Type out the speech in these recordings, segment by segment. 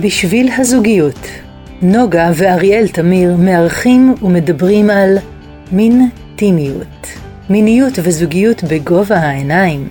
בשביל הזוגיות, נוגה ואריאל תמיר מארחים ומדברים על מין טימיות, מיניות וזוגיות בגובה העיניים.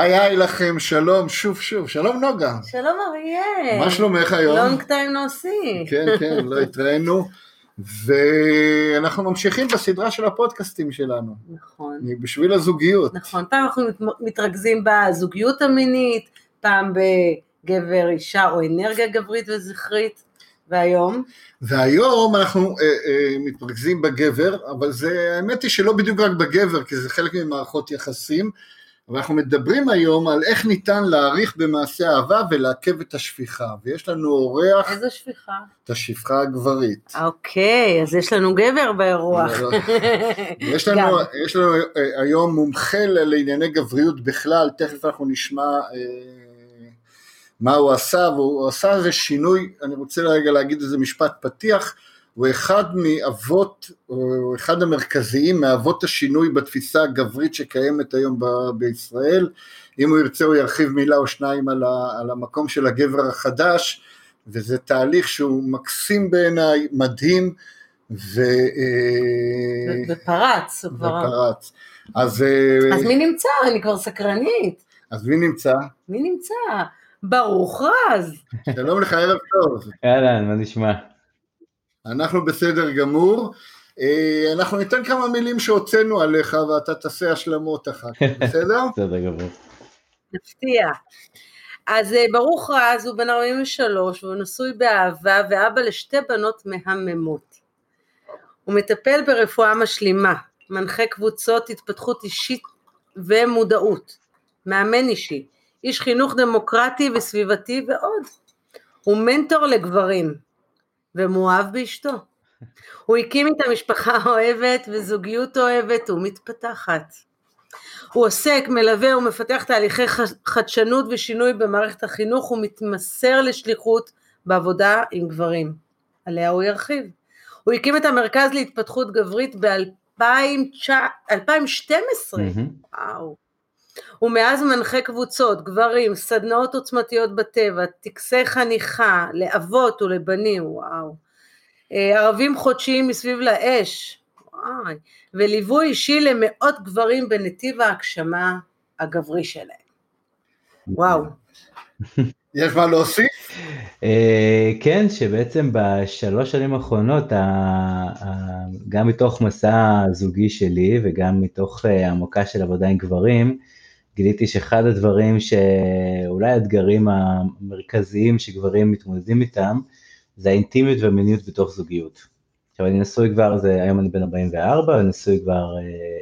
היי היי לכם, שלום, שוב שוב, שלום נוגה. שלום אריאל. מה שלומך היום? לונג טיים נוסי. כן, כן, לא התראינו. ואנחנו ממשיכים בסדרה של הפודקאסטים שלנו. נכון. בשביל הזוגיות. נכון, פעם אנחנו מתרכזים בזוגיות המינית, פעם בגבר אישה או אנרגיה גברית וזכרית, והיום? והיום אנחנו אה, אה, מתרכזים בגבר, אבל זה, האמת היא שלא בדיוק רק בגבר, כי זה חלק ממערכות יחסים. ואנחנו מדברים היום על איך ניתן להעריך במעשה אהבה ולעכב את השפיכה, ויש לנו אורח... איזה שפיכה? את השפחה הגברית. אוקיי, אז יש לנו גבר באירוח. יש לנו, יש לנו אה, היום מומחה לענייני גבריות בכלל, תכף אנחנו נשמע אה, מה הוא עשה, והוא עשה איזה שינוי, אני רוצה רגע להגיד איזה משפט פתיח, הוא אחד מאבות, הוא אחד המרכזיים מאבות השינוי בתפיסה הגברית שקיימת היום ב- בישראל. אם הוא ירצה הוא ירחיב מילה או שניים על, ה- על המקום של הגבר החדש, וזה תהליך שהוא מקסים בעיניי, מדהים, ו... אה, ופרץ, הוא כבר... ופרץ. אז... אה, אז מי נמצא? אני כבר סקרנית. אז מי נמצא? מי נמצא? ברוך רז. שלום לך, ערב טוב. אהלן, מה נשמע? אנחנו בסדר גמור. אה, אנחנו ניתן כמה מילים שהוצאנו עליך ואתה תעשה השלמות אחר כך, בסדר? בסדר גמור. נפתיע. אז אה, ברוך רז הוא בן 43 והוא נשוי באהבה ואבא לשתי בנות מהממות. הוא מטפל ברפואה משלימה, מנחה קבוצות התפתחות אישית ומודעות, מאמן אישי, איש חינוך דמוקרטי וסביבתי ועוד. הוא מנטור לגברים, ומאוהב באשתו. הוא הקים איתה משפחה אוהבת וזוגיות אוהבת ומתפתחת. הוא עוסק, מלווה ומפתח תהליכי חדשנות ושינוי במערכת החינוך ומתמסר לשליחות בעבודה עם גברים. עליה הוא ירחיב. הוא הקים את המרכז להתפתחות גברית ב-2012. Mm-hmm. וואו. ומאז מנחה קבוצות, גברים, סדנאות עוצמתיות בטבע, טקסי חניכה לאבות ולבנים, וואו. אה, ערבים חודשיים מסביב לאש, וואי. וליווי אישי למאות גברים בנתיב ההגשמה הגברי שלהם. וואו. יש מה להוסיף? אה, כן, שבעצם בשלוש שנים האחרונות, גם מתוך מסע זוגי שלי וגם מתוך העמקה אה, של עבודה עם גברים, גיליתי שאחד הדברים שאולי האתגרים המרכזיים שגברים מתמודדים איתם, זה האינטימיות והמיניות בתוך זוגיות. עכשיו אני נשוי כבר, זה, היום אני בן 44, אני נשוי כבר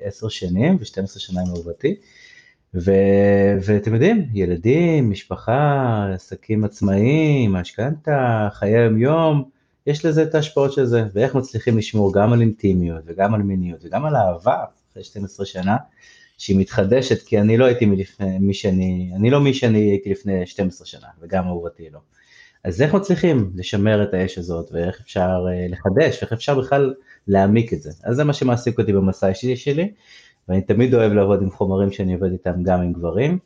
10 uh, שנים ו-12 שנה עם אהובתי, ואתם יודעים, ילדים, משפחה, עסקים עצמאיים, משכנתה, חיי היום יום, יש לזה את ההשפעות של זה, ואיך מצליחים לשמור גם על אינטימיות וגם על מיניות וגם על אהבה אחרי 12 שנה, שהיא מתחדשת, כי אני לא הייתי מלפני, מי שאני, אני לא מי שאני הייתי לפני 12 שנה, וגם אהובתי לא. אז איך מצליחים לשמר את האש הזאת, ואיך אפשר uh, לחדש, ואיך אפשר בכלל להעמיק את זה. אז זה מה שמעסיק אותי במסע האישי שלי, ואני תמיד אוהב לעבוד עם חומרים שאני עובד איתם גם עם גברים.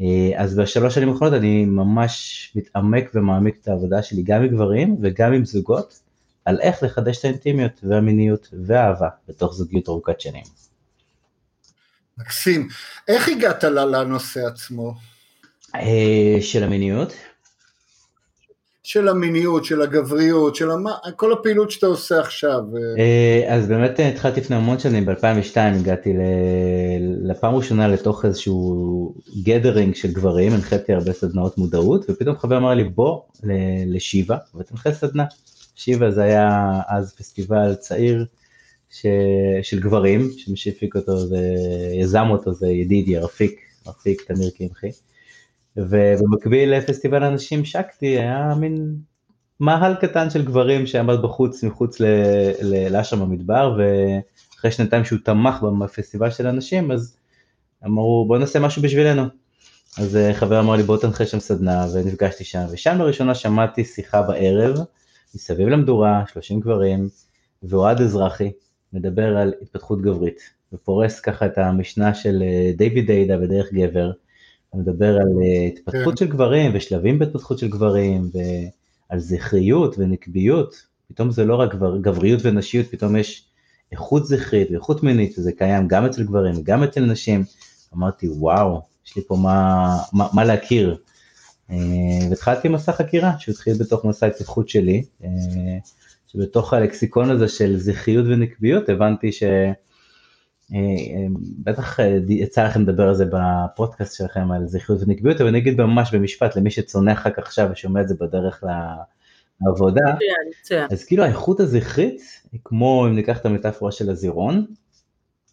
Uh, אז בשלוש שנים האחרונות אני ממש מתעמק ומעמיק את העבודה שלי גם עם גברים וגם עם זוגות, על איך לחדש את האינטימיות והמיניות והאהבה בתוך זוגיות ארוכת שנים. מקסים. איך הגעת לנושא עצמו? אה, של המיניות? של המיניות, של הגבריות, של המ... כל הפעילות שאתה עושה עכשיו. אה, אז באמת התחלתי לפני המון שנים, ב-2002 הגעתי לפעם ראשונה לתוך איזשהו גדרינג של גברים, הנחיתי הרבה סדנאות מודעות, ופתאום חבר אמר לי בוא לשיבה ותנחה סדנה. שיבה זה היה אז פסטיבל צעיר ש... של גברים, שמי שהפיק אותו ויזם אותו זה ידידי רפיק, רפיק תמיר קמחי. ובמקביל לפסטיבל הנשים שקטי היה מין מאהל קטן של גברים שעמד בחוץ, מחוץ לאשם המדבר, ואחרי שנתיים שהוא תמך בפסטיבל של הנשים, אז אמרו בוא נעשה משהו בשבילנו. אז אה, חבר אמר לי בוא תנחה שם סדנה ונפגשתי שם ושם לראשונה שמעתי שיחה בערב מסביב למדורה 30 גברים ואוהד אזרחי מדבר על התפתחות גברית ופורס ככה את המשנה של אה, דיוויד דיידה בדרך גבר. מדבר על אה, התפתחות כן. של גברים ושלבים בהתפתחות של גברים ועל זכריות ונקביות פתאום זה לא רק גבריות ונשיות פתאום יש איכות זכרית ואיכות מינית וזה קיים גם אצל גברים וגם אצל נשים. אמרתי וואו יש לי פה מה, מה, מה להכיר. אה, והתחלתי מסע חקירה שהתחיל בתוך מסע ההתפתחות שלי, שבתוך הלקסיקון הזה של זכריות ונקביות הבנתי ש... אה, בטח יצא לכם לדבר על זה בפודקאסט שלכם על זכריות ונקביות, אבל אני אגיד ממש במשפט למי שצונח רק עכשיו ושומע את זה בדרך לעבודה, אז כאילו האיכות הזכרית כמו אם ניקח את המטאפורה של הזירון,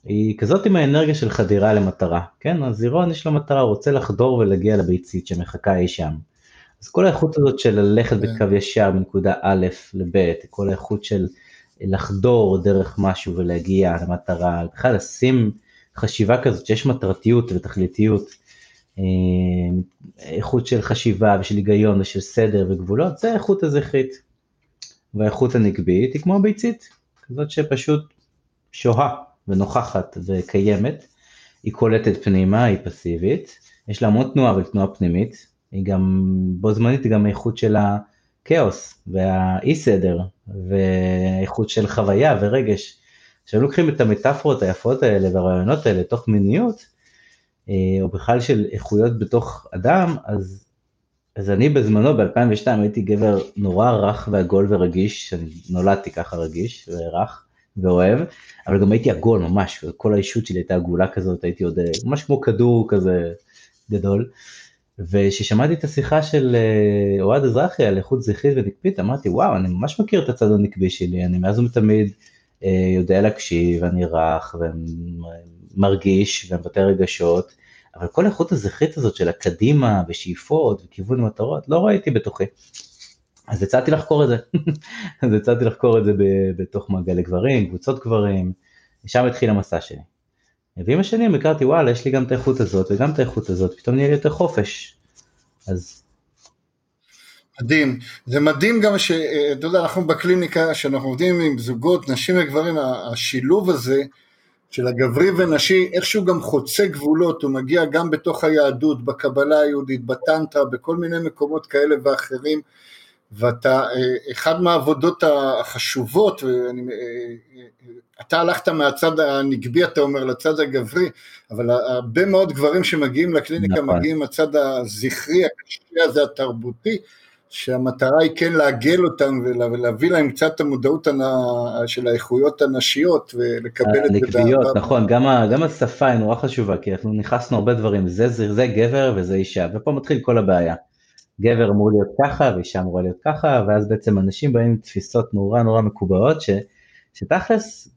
היא כזאת עם האנרגיה של חדירה למטרה, כן? הזירון יש לו מטרה, הוא רוצה לחדור ולהגיע לביצית שמחכה אי שם. אז כל האיכות הזאת של ללכת כן. בקו ישר מנקודה א' לב', כל האיכות של לחדור דרך משהו ולהגיע למטרה, בכלל לשים חשיבה כזאת שיש מטרתיות ותכליתיות, אה, איכות של חשיבה ושל היגיון ושל סדר וגבולות, זה האיכות הזכרית. והאיכות הנקבית היא כמו הביצית, כזאת שפשוט שוהה ונוכחת וקיימת, היא קולטת פנימה, היא פסיבית, יש לה המון תנועה אבל תנועה פנימית, היא גם, בו זמנית גם האיכות של הכאוס והאי סדר והאיכות של חוויה ורגש. כשהם לוקחים את המטאפורות היפות האלה והרעיונות האלה לתוך מיניות, אה, או בכלל של איכויות בתוך אדם, אז, אז אני בזמנו ב-2002 הייתי גבר נורא רך ועגול ורגיש, אני נולדתי ככה רגיש ורך, ואוהב, אבל גם הייתי עגול ממש, כל האישות שלי הייתה עגולה כזאת, הייתי עוד אה, ממש כמו כדור כזה גדול. וכששמעתי את השיחה של אה, אוהד אזרחי על איכות זכרית ונקבית, אמרתי וואו, אני ממש מכיר את הצד הנקבי שלי, אני מאז ומתמיד אה, יודע להקשיב, אני רך ומרגיש ומבטא רגשות, אבל כל האיכות הזכרית הזאת של הקדימה ושאיפות וכיוון מטרות, לא ראיתי בתוכי. אז הצעתי לחקור את זה, אז הצעתי לחקור את זה בתוך מעגלי גברים, קבוצות גברים, ושם התחיל המסע שלי. ועם השנים הכרתי וואלה יש לי גם את האיכות הזאת וגם את האיכות הזאת, פתאום נהיה לי יותר חופש. אז... מדהים, זה מדהים גם שאתה יודע אנחנו בקליניקה שאנחנו עובדים עם זוגות, נשים וגברים, השילוב הזה של הגברי ונשי איכשהו גם חוצה גבולות, הוא מגיע גם בתוך היהדות, בקבלה היהודית, בטנטרה, בכל מיני מקומות כאלה ואחרים. ואתה, אה, אחד מהעבודות החשובות, ואני, אה, אה, אתה הלכת מהצד הנגבי, אתה אומר, לצד הגברי, אבל הרבה מאוד גברים שמגיעים לקליניקה נכון. מגיעים מהצד הזכרי, הקשי הזה, התרבותי, שהמטרה היא כן לעגל אותם ולהביא להם קצת את המודעות של האיכויות הנשיות ולקבל את זה באהבה. נכון, גם, גם השפה היא נורא חשובה, כי אנחנו נכנסנו הרבה דברים, זה, זה, זה גבר וזה אישה, ופה מתחיל כל הבעיה. גבר אמור להיות ככה ואישה אמורה להיות ככה, ואז בעצם אנשים באים עם תפיסות נורא נורא מקובעות, ש, שתכלס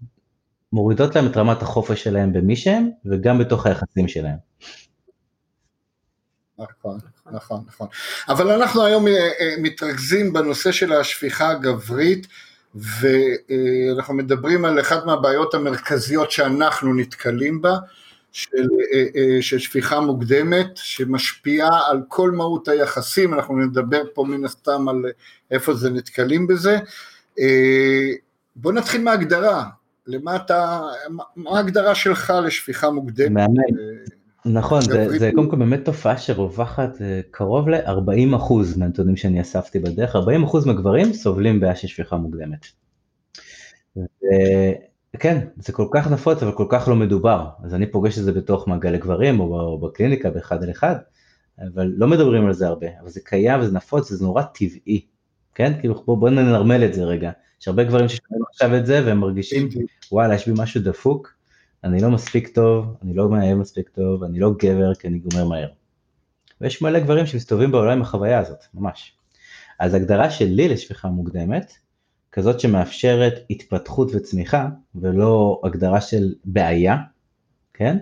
מורידות להם את רמת החופש שלהם במי שהם, וגם בתוך היחסים שלהם. נכון, נכון, נכון. אבל אנחנו היום אה, אה, מתרכזים בנושא של השפיכה הגברית, ואנחנו מדברים על אחת מהבעיות המרכזיות שאנחנו נתקלים בה, של, אה, אה, של שפיכה מוקדמת שמשפיעה על כל מהות היחסים, אנחנו נדבר פה מן הסתם על איפה זה נתקלים בזה. אה, בוא נתחיל מההגדרה, למה אתה, מה ההגדרה שלך לשפיכה מוקדמת? מאמן. נכון, זה, זה קודם כל באמת תופעה שרווחת קרוב ל-40% מהנתונים שאני אספתי בדרך, 40% מהגברים סובלים בעיה של שפיכה מוקדמת. כן, זה כל כך נפוץ אבל כל כך לא מדובר, אז אני פוגש את זה בתוך מעגלי גברים או בקליניקה באחד על אחד, אבל לא מדברים על זה הרבה, אבל זה קיים וזה נפוץ וזה נורא טבעי, כן? כאילו בוא, בוא ננרמל את זה רגע, יש הרבה גברים ששומעים עכשיו את זה והם מרגישים וואלה יש בי משהו דפוק, אני לא מספיק טוב, אני לא מאיים מספיק טוב, אני לא גבר כי אני גומר מהר. ויש מלא גברים שמסתובבים בעולם עם החוויה הזאת, ממש. אז הגדרה שלי לשפיכה מוקדמת, כזאת שמאפשרת התפתחות וצמיחה ולא הגדרה של בעיה, כן?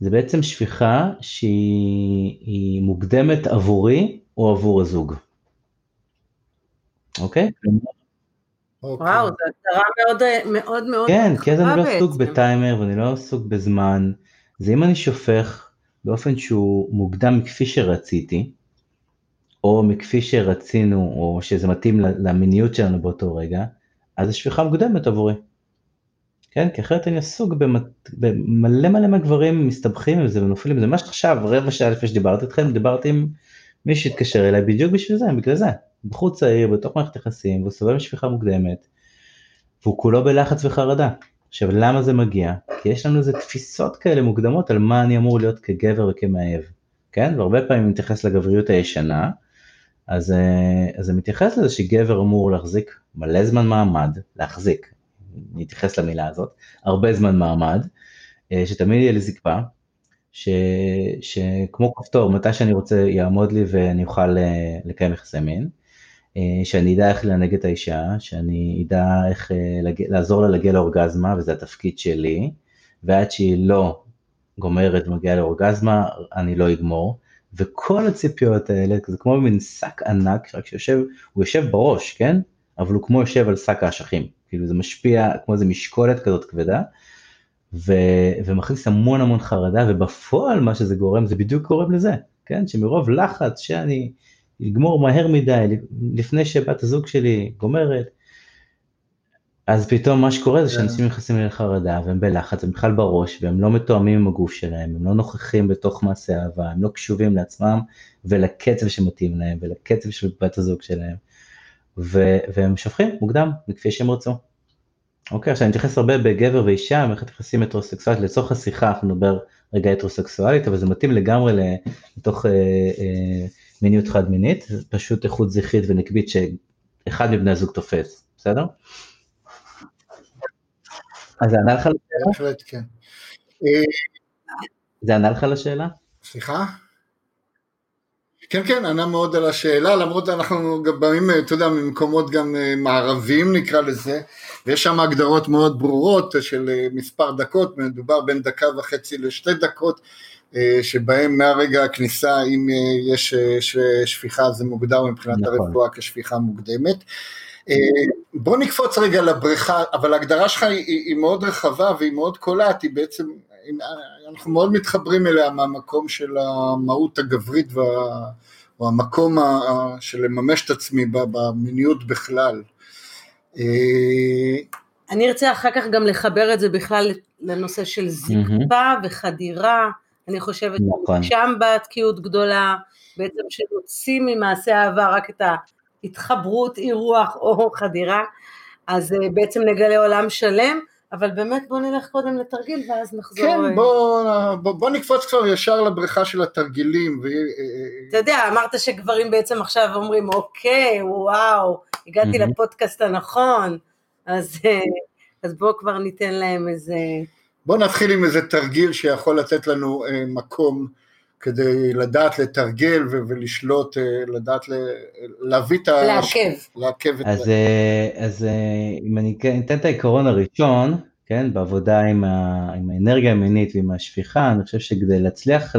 זה בעצם שפיכה שהיא מוקדמת עבורי או עבור הזוג. אוקיי? וואו, זו הגדרה מאוד מאוד מאוד כן, כי אז אני לא עסוק בטיימר ואני לא עסוק בזמן, זה אם אני שופך באופן שהוא מוקדם מכפי שרציתי, או מכפי שרצינו, או שזה מתאים למיניות שלנו באותו רגע, אז השפיכה מוקדמת עבורי. כן, כי אחרת אני עסוק במלא מלא מהגברים מסתבכים עם זה ונופלים בזה. ממש עכשיו, רבע שעה לפני שדיברתי איתכם, דיברתי עם מי שהתקשר אליי בדיוק בשביל זה, בגלל זה. בחור צעיר, בתוך מערכת יחסים, והוא סובל משפיכה מוקדמת, והוא כולו בלחץ וחרדה. עכשיו, למה זה מגיע? כי יש לנו איזה תפיסות כאלה מוקדמות על מה אני אמור להיות כגבר וכמאהב, כן? והרבה פעמים אני מתייחס לגבריות הישנה, אז, אה, אז זה מתייחס לזה שגבר אמור להחזיק מלא זמן מעמד, להחזיק, אני אתייחס למילה הזאת, הרבה זמן מעמד, אה, שתמיד יהיה לי זקפה, ש, שכמו כפתור, מתי שאני רוצה יעמוד לי ואני אוכל אה, לקיים יחסי מין, שאני אדע איך לנהג את האישה, שאני אדע איך לעזור לה להגיע לאורגזמה, וזה התפקיד שלי, ועד שהיא לא גומרת ומגיעה לאורגזמה, אני לא אגמור. וכל הציפיות האלה זה כמו מין שק ענק רק שיושב, הוא יושב בראש, כן? אבל הוא כמו יושב על שק האשכים, כאילו זה משפיע כמו איזה משקולת כזאת כבדה, ו, ומכניס המון המון חרדה, ובפועל מה שזה גורם זה בדיוק גורם לזה, כן? שמרוב לחץ שאני אגמור מהר מדי לפני שבת הזוג שלי גומרת, אז פתאום מה שקורה זה כן. שאנשים נכנסים לחרדה והם בלחץ, הם בכלל בראש והם לא מתואמים עם הגוף שלהם, הם לא נוכחים בתוך מעשה אהבה, הם לא קשובים לעצמם ולקצב שמתאים להם ולקצב של בת הזוג שלהם. ו- והם שופכים מוקדם, מכפי שהם רצו. אוקיי, עכשיו אני מתייחס הרבה בגבר ואישה, מערכת יחסים הטרוסקסואלית, לצורך השיחה אנחנו נדבר רגע הטרוסקסואלית, אבל זה מתאים לגמרי לתוך אה, אה, מיניות חד מינית, פשוט איכות זכרית ונקבית שאחד מבני הזוג תופס, בסדר? אז זה ענה לך לשאלה? בהחלט כן. זה ענה לך לשאלה? סליחה? כן, כן, ענה מאוד על השאלה, למרות אנחנו גם באים, אתה יודע, ממקומות גם אה, מערביים נקרא לזה, ויש שם הגדרות מאוד ברורות של אה, מספר דקות, מדובר בין דקה וחצי לשתי דקות, אה, שבהם מהרגע הכניסה, אם יש שפיכה זה מוגדר מבחינת נכון. הרפואה כשפיכה מוקדמת. אה, בוא נקפוץ רגע לבריכה, אבל ההגדרה שלך היא, היא מאוד רחבה והיא מאוד קולעת, היא בעצם, אנחנו מאוד מתחברים אליה מהמקום של המהות הגברית וה, או המקום ה, של לממש את עצמי במיניות בכלל. אה, אני ארצה אחר כך גם לחבר את זה בכלל לנושא של זקפה וחדירה, אני חושבת נכון. שם באה תקיעות גדולה, בעצם שנוציא ממעשה העבר רק את ה... התחברות, אירוח או חדירה, אז אה, בעצם נגלה עולם שלם, אבל באמת בוא נלך קודם לתרגיל ואז נחזור. כן, אה, בוא, בוא, בוא נקפוץ כבר ישר לבריכה של התרגילים. ו... אה, אתה יודע, אמרת שגברים בעצם עכשיו אומרים, אוקיי, וואו, הגעתי mm-hmm. לפודקאסט הנכון, אז, אז בוא כבר ניתן להם איזה... בוא נתחיל עם איזה תרגיל שיכול לתת לנו מקום. כדי לדעת לתרגל ולשלוט, אה, לדעת להביא את ה... לעכב. לעכב את אז, אה, אז אה, אם אני אתן את העיקרון הראשון, כן, בעבודה עם, ה, עם האנרגיה המינית ועם השפיכה, אני חושב שכדי להצליח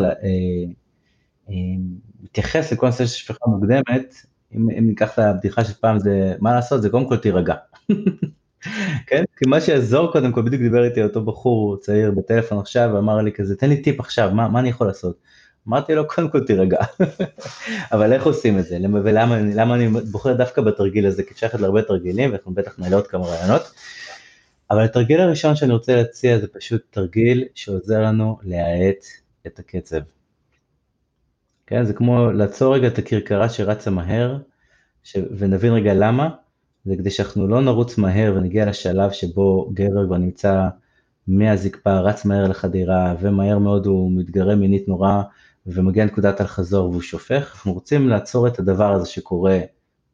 להתייחס לכל נושא של שפיכה מוקדמת, אם, אם ניקח את הבדיחה של פעם, זה מה לעשות, זה קודם כל תירגע. כן? כי מה שיעזור קודם כל, בדיוק דיבר איתי אותו בחור צעיר בטלפון עכשיו, ואמר לי כזה, תן לי טיפ עכשיו, מה, מה אני יכול לעשות? אמרתי לו, קודם כל תירגע. אבל איך עושים את זה? ולמה למה אני בוחר דווקא בתרגיל הזה? כי שייכת להרבה תרגילים, ואנחנו בטח נעלה עוד כמה רעיונות. אבל התרגיל הראשון שאני רוצה להציע זה פשוט תרגיל שעוזר לנו להאט את הקצב. כן, זה כמו לעצור רגע את הכרכרה שרצה מהר, ש... ונבין רגע למה, זה כדי שאנחנו לא נרוץ מהר ונגיע לשלב שבו גבר כבר נמצא מהזקפה, רץ מהר לחדירה, ומהר מאוד הוא מתגרה מינית נורא ומגיע לנקודת אל-חזור והוא שופך, אנחנו רוצים לעצור את הדבר הזה שקורה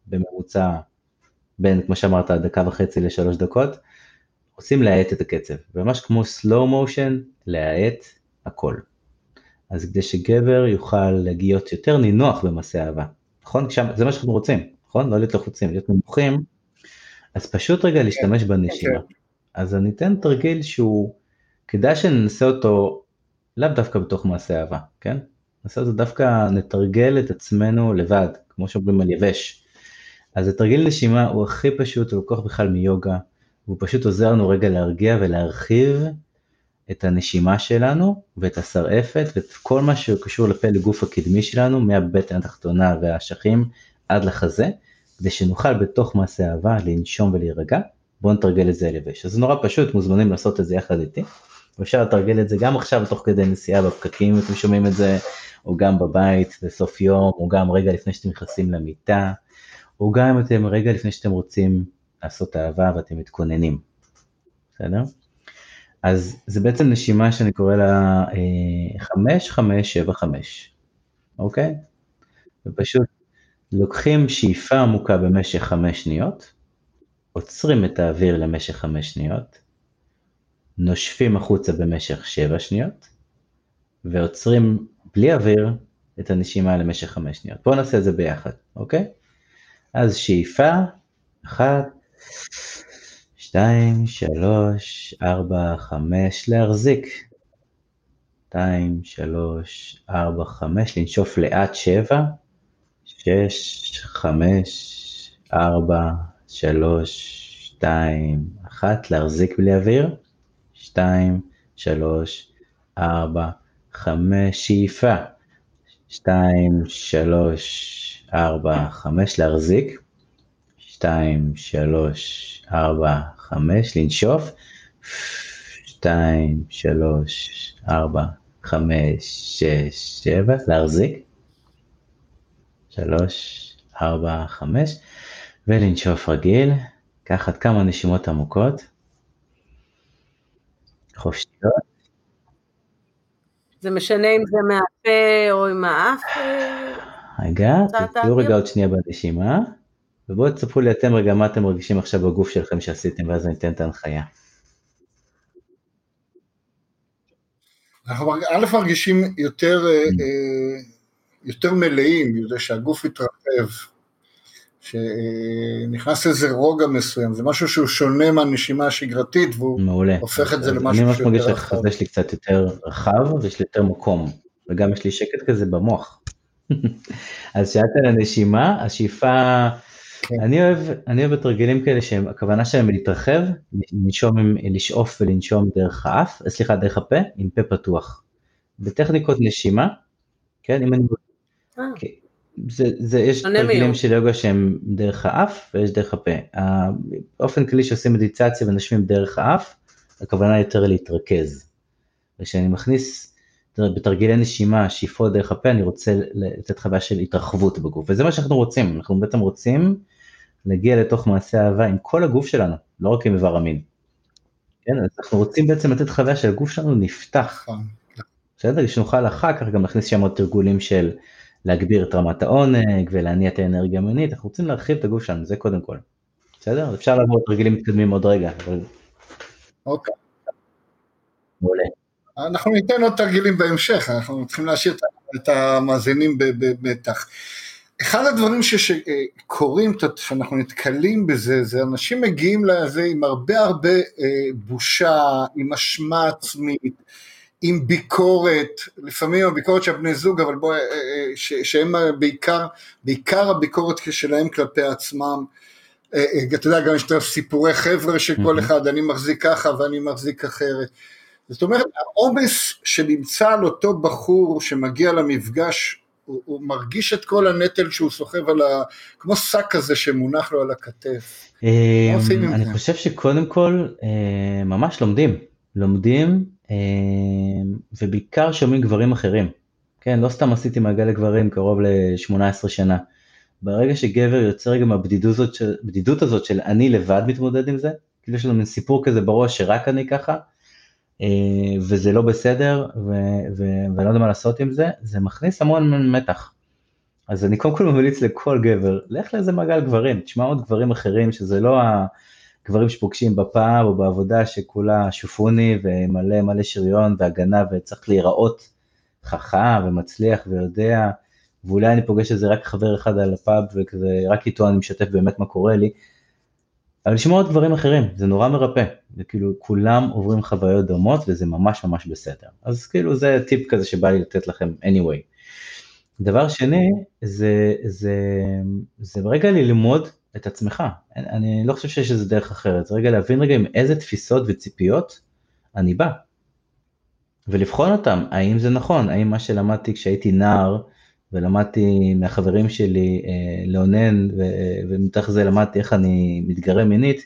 בממוצע בין, כמו שאמרת, דקה וחצי לשלוש דקות, רוצים להאט את הקצב, ממש כמו slow motion, להאט הכל. אז כדי שגבר יוכל להיות יותר נינוח במעשה אהבה, נכון? זה מה שאנחנו רוצים, נכון? לא להיות לחוצים, להיות נמוכים, אז פשוט רגע להשתמש בנשימה. כן. אז אני אתן תרגיל שהוא, כדאי שננסה אותו לאו דווקא בתוך מעשה אהבה, כן? את זה דווקא נתרגל את עצמנו לבד, כמו שאומרים על יבש. אז התרגיל נשימה הוא הכי פשוט, הוא לקוח בכלל מיוגה, והוא פשוט עוזר לנו רגע להרגיע ולהרחיב את הנשימה שלנו ואת השרעפת ואת כל מה שקשור לפה לגוף הקדמי שלנו מהבטן התחתונה והאשכים עד לחזה, כדי שנוכל בתוך מעשה אהבה לנשום ולהירגע. בואו נתרגל את זה לבש. אז זה נורא פשוט, מוזמנים לעשות את זה יחד איתי. ואפשר לתרגל את זה גם עכשיו תוך כדי נסיעה בפקקים, אתם שומעים את זה, או גם בבית בסוף יום, או גם רגע לפני שאתם נכנסים למיטה, או גם אם אתם רגע לפני שאתם רוצים לעשות אהבה ואתם מתכוננים. בסדר? אז זה בעצם נשימה שאני קורא לה 5-5-7-5, אה, אוקיי? ופשוט לוקחים שאיפה עמוקה במשך 5 שניות, עוצרים את האוויר למשך 5 שניות, נושפים החוצה במשך 7 שניות, ועוצרים בלי אוויר את הנשימה למשך 5 שניות. בואו נעשה את זה ביחד, אוקיי? אז שאיפה, 1, שתיים, שלוש, ארבע, חמש, להחזיק. שתיים, שלוש, ארבע, חמש, לנשוף לאט שבע, שש, חמש, ארבע, שלוש, שתיים, אחת, להחזיק בלי אוויר, שתיים, שלוש, ארבע, חמש, שאיפה, שתיים, שלוש, ארבע, חמש, להחזיק, שתיים, שלוש, ארבע, חמש, לנשוף, שתיים, שלוש, ארבע, חמש, שש, שבע, להחזיק, שלוש, ארבע, חמש, ולנשוף רגיל, קחת כמה נשימות עמוקות, חופשיות. זה משנה אם זה מהפה או עם האף? רגע, תהיו רגע עוד שנייה בנשימה. ובואו תספרו לי אתם רגע מה אתם מרגישים עכשיו בגוף שלכם שעשיתם, ואז אני אתן את ההנחיה. אנחנו א' מרגישים יותר, אה, mm. אה, יותר מלאים, שהגוף מתרחב, שנכנס איזה רוגע מסוים, זה משהו שהוא שונה מהנשימה השגרתית, והוא מעולה. הופך את זה למשהו שיותר רחב. אני ממש מרגיש שהחזה שלי קצת יותר רחב, ויש לי יותר מקום, וגם יש לי שקט כזה במוח. אז שאלת על הנשימה, השאיפה... כן. אני אוהב, אני אוהב כאלה שהכוונה שלהם להתרחב, לנשום, לשאוף ולנשום דרך האף, סליחה, דרך הפה, עם פה פתוח. בטכניקות נשימה, כן, אם אני... זה, זה, יש תרגילים של יוגה שהם דרך האף ויש דרך הפה. באופן כללי שעושים מדיטציה ונשמים דרך האף, הכוונה יותר להתרכז. וכשאני מכניס בתרגילי נשימה, שאיפות דרך הפה, אני רוצה לתת חוויה של התרחבות בגוף, וזה מה שאנחנו רוצים, אנחנו בעצם רוצים נגיע לתוך מעשה אהבה עם כל הגוף שלנו, לא רק עם איבר המין. כן, אז אנחנו רוצים בעצם לתת חוויה שהגוף שלנו נפתח. נכון. בסדר? שנוכל אחר כך גם להכניס שם עוד תרגולים של להגביר את רמת העונג ולהניע את האנרגיה המינית, אנחנו רוצים להרחיב את הגוף שלנו, זה קודם כל. בסדר? אפשר לעבור תרגילים מתקדמים עוד רגע, אבל... אוקיי. מעולה. אנחנו ניתן עוד תרגילים בהמשך, אנחנו צריכים להשאיר את המאזינים במתח. אחד הדברים שקורים, שאנחנו נתקלים בזה, זה אנשים מגיעים לזה עם הרבה הרבה אה, בושה, עם אשמה עצמית, עם ביקורת, לפעמים הביקורת של בני זוג, אבל בואי, אה, אה, שהם בעיקר, בעיקר הביקורת שלהם כלפי עצמם. אתה יודע, גם יש את סיפורי חבר'ה של כל אחד, אני מחזיק ככה ואני מחזיק אחרת. זאת אומרת, העומס שנמצא על אותו בחור שמגיע למפגש הוא, הוא מרגיש את כל הנטל שהוא סוחב על ה... כמו שק כזה שמונח לו על הכתף. אני חושב שקודם כל אה, ממש לומדים, לומדים אה, ובעיקר שומעים גברים אחרים. כן, לא סתם עשיתי מעגל לגברים קרוב ל-18 שנה. ברגע שגבר יוצא רגע מהבדידות הזאת של אני לבד מתמודד עם זה, כאילו יש לנו מין סיפור כזה בראש שרק אני ככה, אה, וזה לא בסדר, ו- ו- ואני לא יודע מה לעשות עם זה, זה מכניס המון מתח. אז אני קודם כל ממליץ לכל גבר, לך לאיזה מעגל גברים, תשמע עוד גברים אחרים שזה לא הגברים שפוגשים בפאב או בעבודה שכולה שופוני ומלא מלא שריון והגנה וצריך להיראות חכם ומצליח ויודע, ואולי אני פוגש איזה רק חבר אחד על הפאב וכזה רק איתו אני משתף באמת מה קורה לי, אבל לשמוע עוד דברים אחרים, זה נורא מרפא, וכאילו כולם עוברים חוויות דומות וזה ממש ממש בסדר. אז כאילו זה טיפ כזה שבא לי לתת לכם anyway. דבר שני, זה, זה, זה רגע ללמוד את עצמך, אני, אני לא חושב שיש איזה דרך אחרת, רגע להבין רגע עם איזה תפיסות וציפיות אני בא. ולבחון אותם, האם זה נכון, האם מה שלמדתי כשהייתי נער, ולמדתי מהחברים שלי אה, לאונן, ומתוך זה למדתי איך אני מתגרה מינית,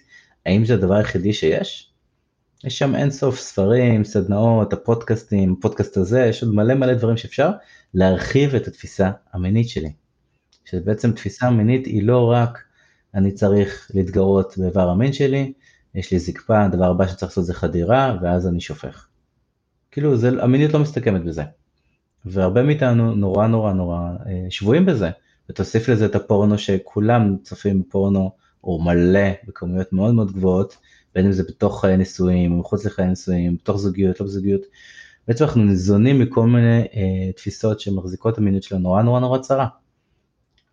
האם זה הדבר היחידי שיש? יש שם אינסוף ספרים, סדנאות, הפודקאסטים, הפודקאסט הזה, יש עוד מלא מלא דברים שאפשר להרחיב את התפיסה המינית שלי. שבעצם תפיסה מינית היא לא רק אני צריך להתגרות באיבר המין שלי, יש לי זקפה, הדבר הבא שצריך לעשות זה חדירה, ואז אני שופך. כאילו, זה, המיניות לא מסתכמת בזה. והרבה מאיתנו נורא נורא נורא אה, שבויים בזה. ותוסיף לזה את הפורנו שכולם צופים בפורנו, או מלא בכמויות מאוד מאוד גבוהות, בין אם זה בתוך חיי נישואים, או מחוץ לחיי נישואים, בתוך זוגיות, לא בזוגיות. בעצם אנחנו ניזונים מכל מיני אה, תפיסות שמחזיקות המיניות שלנו נורא נורא נורא צרה.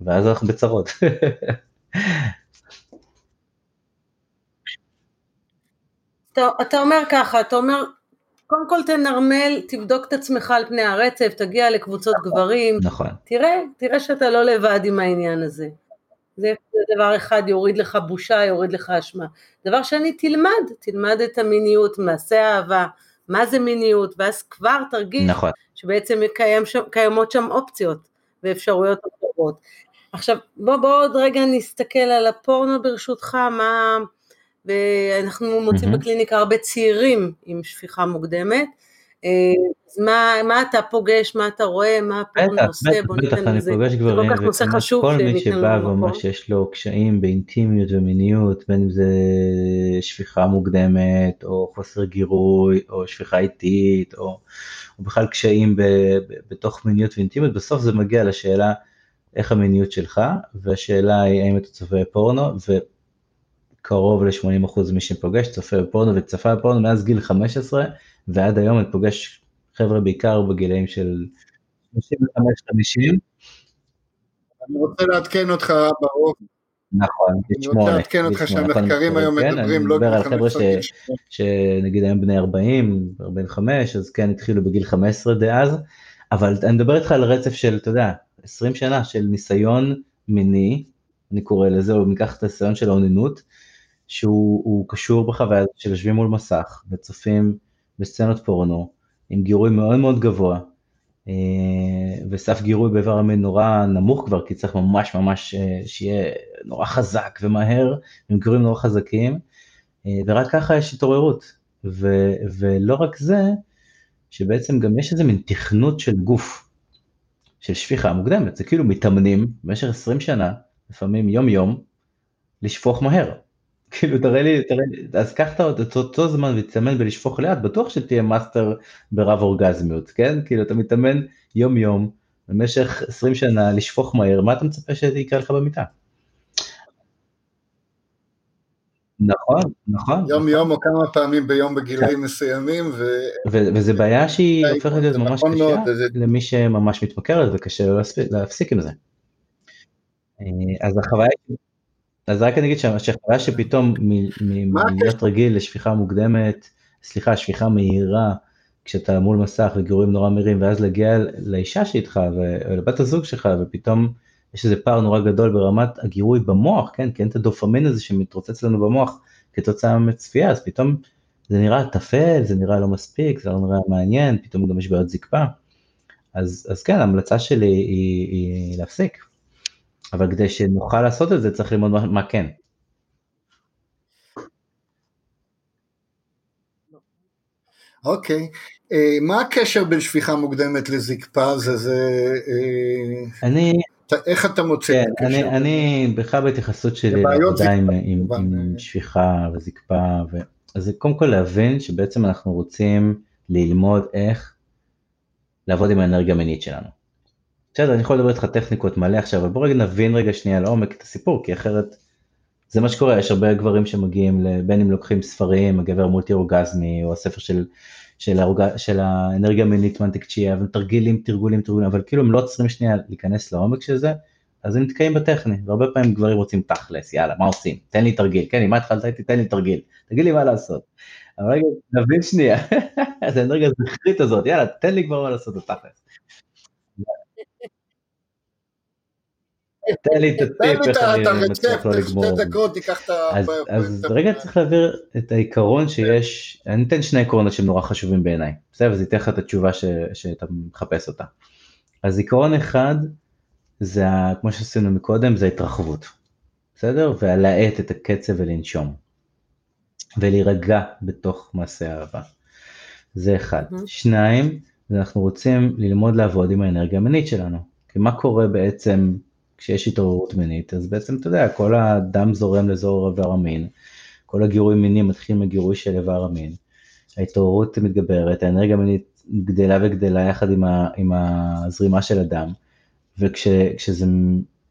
ואז אנחנו בצרות. אתה, אתה אומר ככה, אתה אומר, קודם כל תנרמל, תבדוק את עצמך על פני הרצף, תגיע לקבוצות גברים, נכון. תראה, תראה שאתה לא לבד עם העניין הזה. זה דבר אחד, יוריד לך בושה, יוריד לך אשמה. דבר שני, תלמד, תלמד את המיניות, מעשה אהבה, מה זה מיניות, ואז כבר תרגיש נכון. שבעצם קיים שם, קיימות שם אופציות ואפשרויות אחרות. עכשיו, בוא, בוא עוד רגע נסתכל על הפורנו ברשותך, מה... ואנחנו מוצאים mm-hmm. בקליניקה הרבה צעירים עם שפיכה מוקדמת. אה, אז מה, מה אתה פוגש, מה אתה רואה, מה הפורנו עושה, בוא ניתן לזה, זה כל כך נושא חשוב כל מי שבא ואומר שיש לו קשיים באינטימיות ומיניות, בין אם זה שפיכה מוקדמת, או חוסר גירוי, או שפיכה איטית, או, או בכלל קשיים ב, ב, בתוך מיניות ואינטימיות, בסוף זה מגיע לשאלה איך המיניות שלך, והשאלה היא האם אתה צופה פורנו, וקרוב ל-80% מי שפוגש צופה בפורנו וצפה בפורנו מאז גיל 15, ועד היום אני פוגש חבר'ה בעיקר בגילאים של 35-50. אני רוצה לעדכן אותך ברוב. נכון, אני רוצה לעדכן אותך שהמחקרים היום כן, מדברים לא מדבר על חבר'ה שנגיד היום בני 40, 45, אז כן התחילו בגיל 15 דאז, אבל אני מדבר איתך על רצף של, אתה יודע, 20 שנה של ניסיון מיני, אני קורא לזה, או ניקח את הניסיון של האוננות, שהוא קשור בחוויה של יושבים מול מסך וצופים בסצנות פורנו, עם גירוי מאוד מאוד גבוה, אה, וסף גירוי באיבר המין נורא נמוך כבר, כי צריך ממש ממש אה, שיהיה נורא חזק ומהר, עם גירויים נורא חזקים, אה, ורק ככה יש התעוררות. ו, ולא רק זה, שבעצם גם יש איזה מין תכנות של גוף, של שפיכה מוקדמת, זה כאילו מתאמנים במשך 20 שנה, לפעמים יום יום, לשפוך מהר. כאילו תראה לי, תראה לי, אז קח את אותו זמן ותתאמן ולשפוך לאט, בטוח שתהיה מאסטר ברב אורגזמיות, כן? כאילו אתה מתאמן יום יום במשך 20 שנה לשפוך מהר, מה אתה מצפה שיקרה לך במיטה? נכון, נכון. יום יום או כמה פעמים ביום בגילאים מסוימים. וזה בעיה שהיא הופכת להיות ממש נכון קשה למי שממש מתמכר לזה וקשה לו להפסיק עם זה. אה, אז החוויה אז רק אני אגיד שהחוויה שפתאום מלהיות רגיל לשפיכה מוקדמת, סליחה, שפיכה מהירה, כשאתה מול מסך וגירויים נורא מהירים, ואז להגיע לאישה שאיתך ולבת הזוג שלך, ופתאום יש איזה פער נורא גדול ברמת הגירוי במוח, כן, כי אין את הדופמין הזה שמתרוצץ לנו במוח כתוצאה מצפייה, אז פתאום זה נראה טפל, זה נראה לא מספיק, זה לא נראה מעניין, פתאום גם יש בעיות זקפה. אז, אז כן, ההמלצה שלי היא, היא להפסיק. אבל כדי שנוכל לעשות את זה צריך ללמוד מה, מה כן. אוקיי, okay. אה, uh, מה הקשר בין שפיכה מוקדמת לזקפה? זה זה... Uh, אני... אתה, איך אתה מוצא כן, את הקשר? אני, אני בכלל בהתייחסות שלי לעבודה עם, עם, עם שפיכה וזקפה, ו... אז קודם כל להבין שבעצם אנחנו רוצים ללמוד איך לעבוד עם האנרגיה המינית שלנו. בסדר, אני יכול לדבר איתך טכניקות מלא עכשיו, אבל בוא רגע נבין רגע שנייה לעומק את הסיפור, כי אחרת זה מה שקורה, יש הרבה גברים שמגיעים, בין אם לוקחים ספרים, הגבר מולטי אורגזמי, או הספר של, של, האורג... של האנרגיה המינית מנטיקצ'יה, ותרגילים, תרגולים, תרגולים, אבל כאילו הם לא עוצרים שנייה להיכנס לעומק של זה, אז הם נתקעים בטכני, והרבה פעמים גברים רוצים תכלס, יאללה, מה עושים? תן לי תרגיל, כן, אם מה התחלת איתי? תן לי תרגיל, תגיד לי מה לעשות. אבל רגע, נבין שנייה, את האנרגיה הזכרית הזאת, יאללה, תן לי כבר מה לעשות, תכלס. תן לי את הטיפ, איך אני מצליח לא לגמור. אז רגע צריך להעביר את העיקרון שיש, אני אתן שני עקרונות שהם נורא חשובים בעיניי, בסדר? וזה ייתן לך את התשובה שאתה מחפש אותה. אז עיקרון אחד, זה כמו שעשינו מקודם, זה התרחבות, בסדר? ולהאט את הקצב ולנשום. ולהירגע בתוך מעשה אהבה. זה אחד. שניים, אנחנו רוצים ללמוד לעבוד עם האנרגיה המינית שלנו. כי מה קורה בעצם כשיש התעוררות מינית? אז בעצם, אתה יודע, כל הדם זורם לאזור איבר המין, כל הגירוי מיני מתחיל מגירוי של איבר המין, ההתעוררות מתגברת, האנרגיה המינית גדלה וגדלה יחד עם, ה, עם הזרימה של הדם, וכשזה,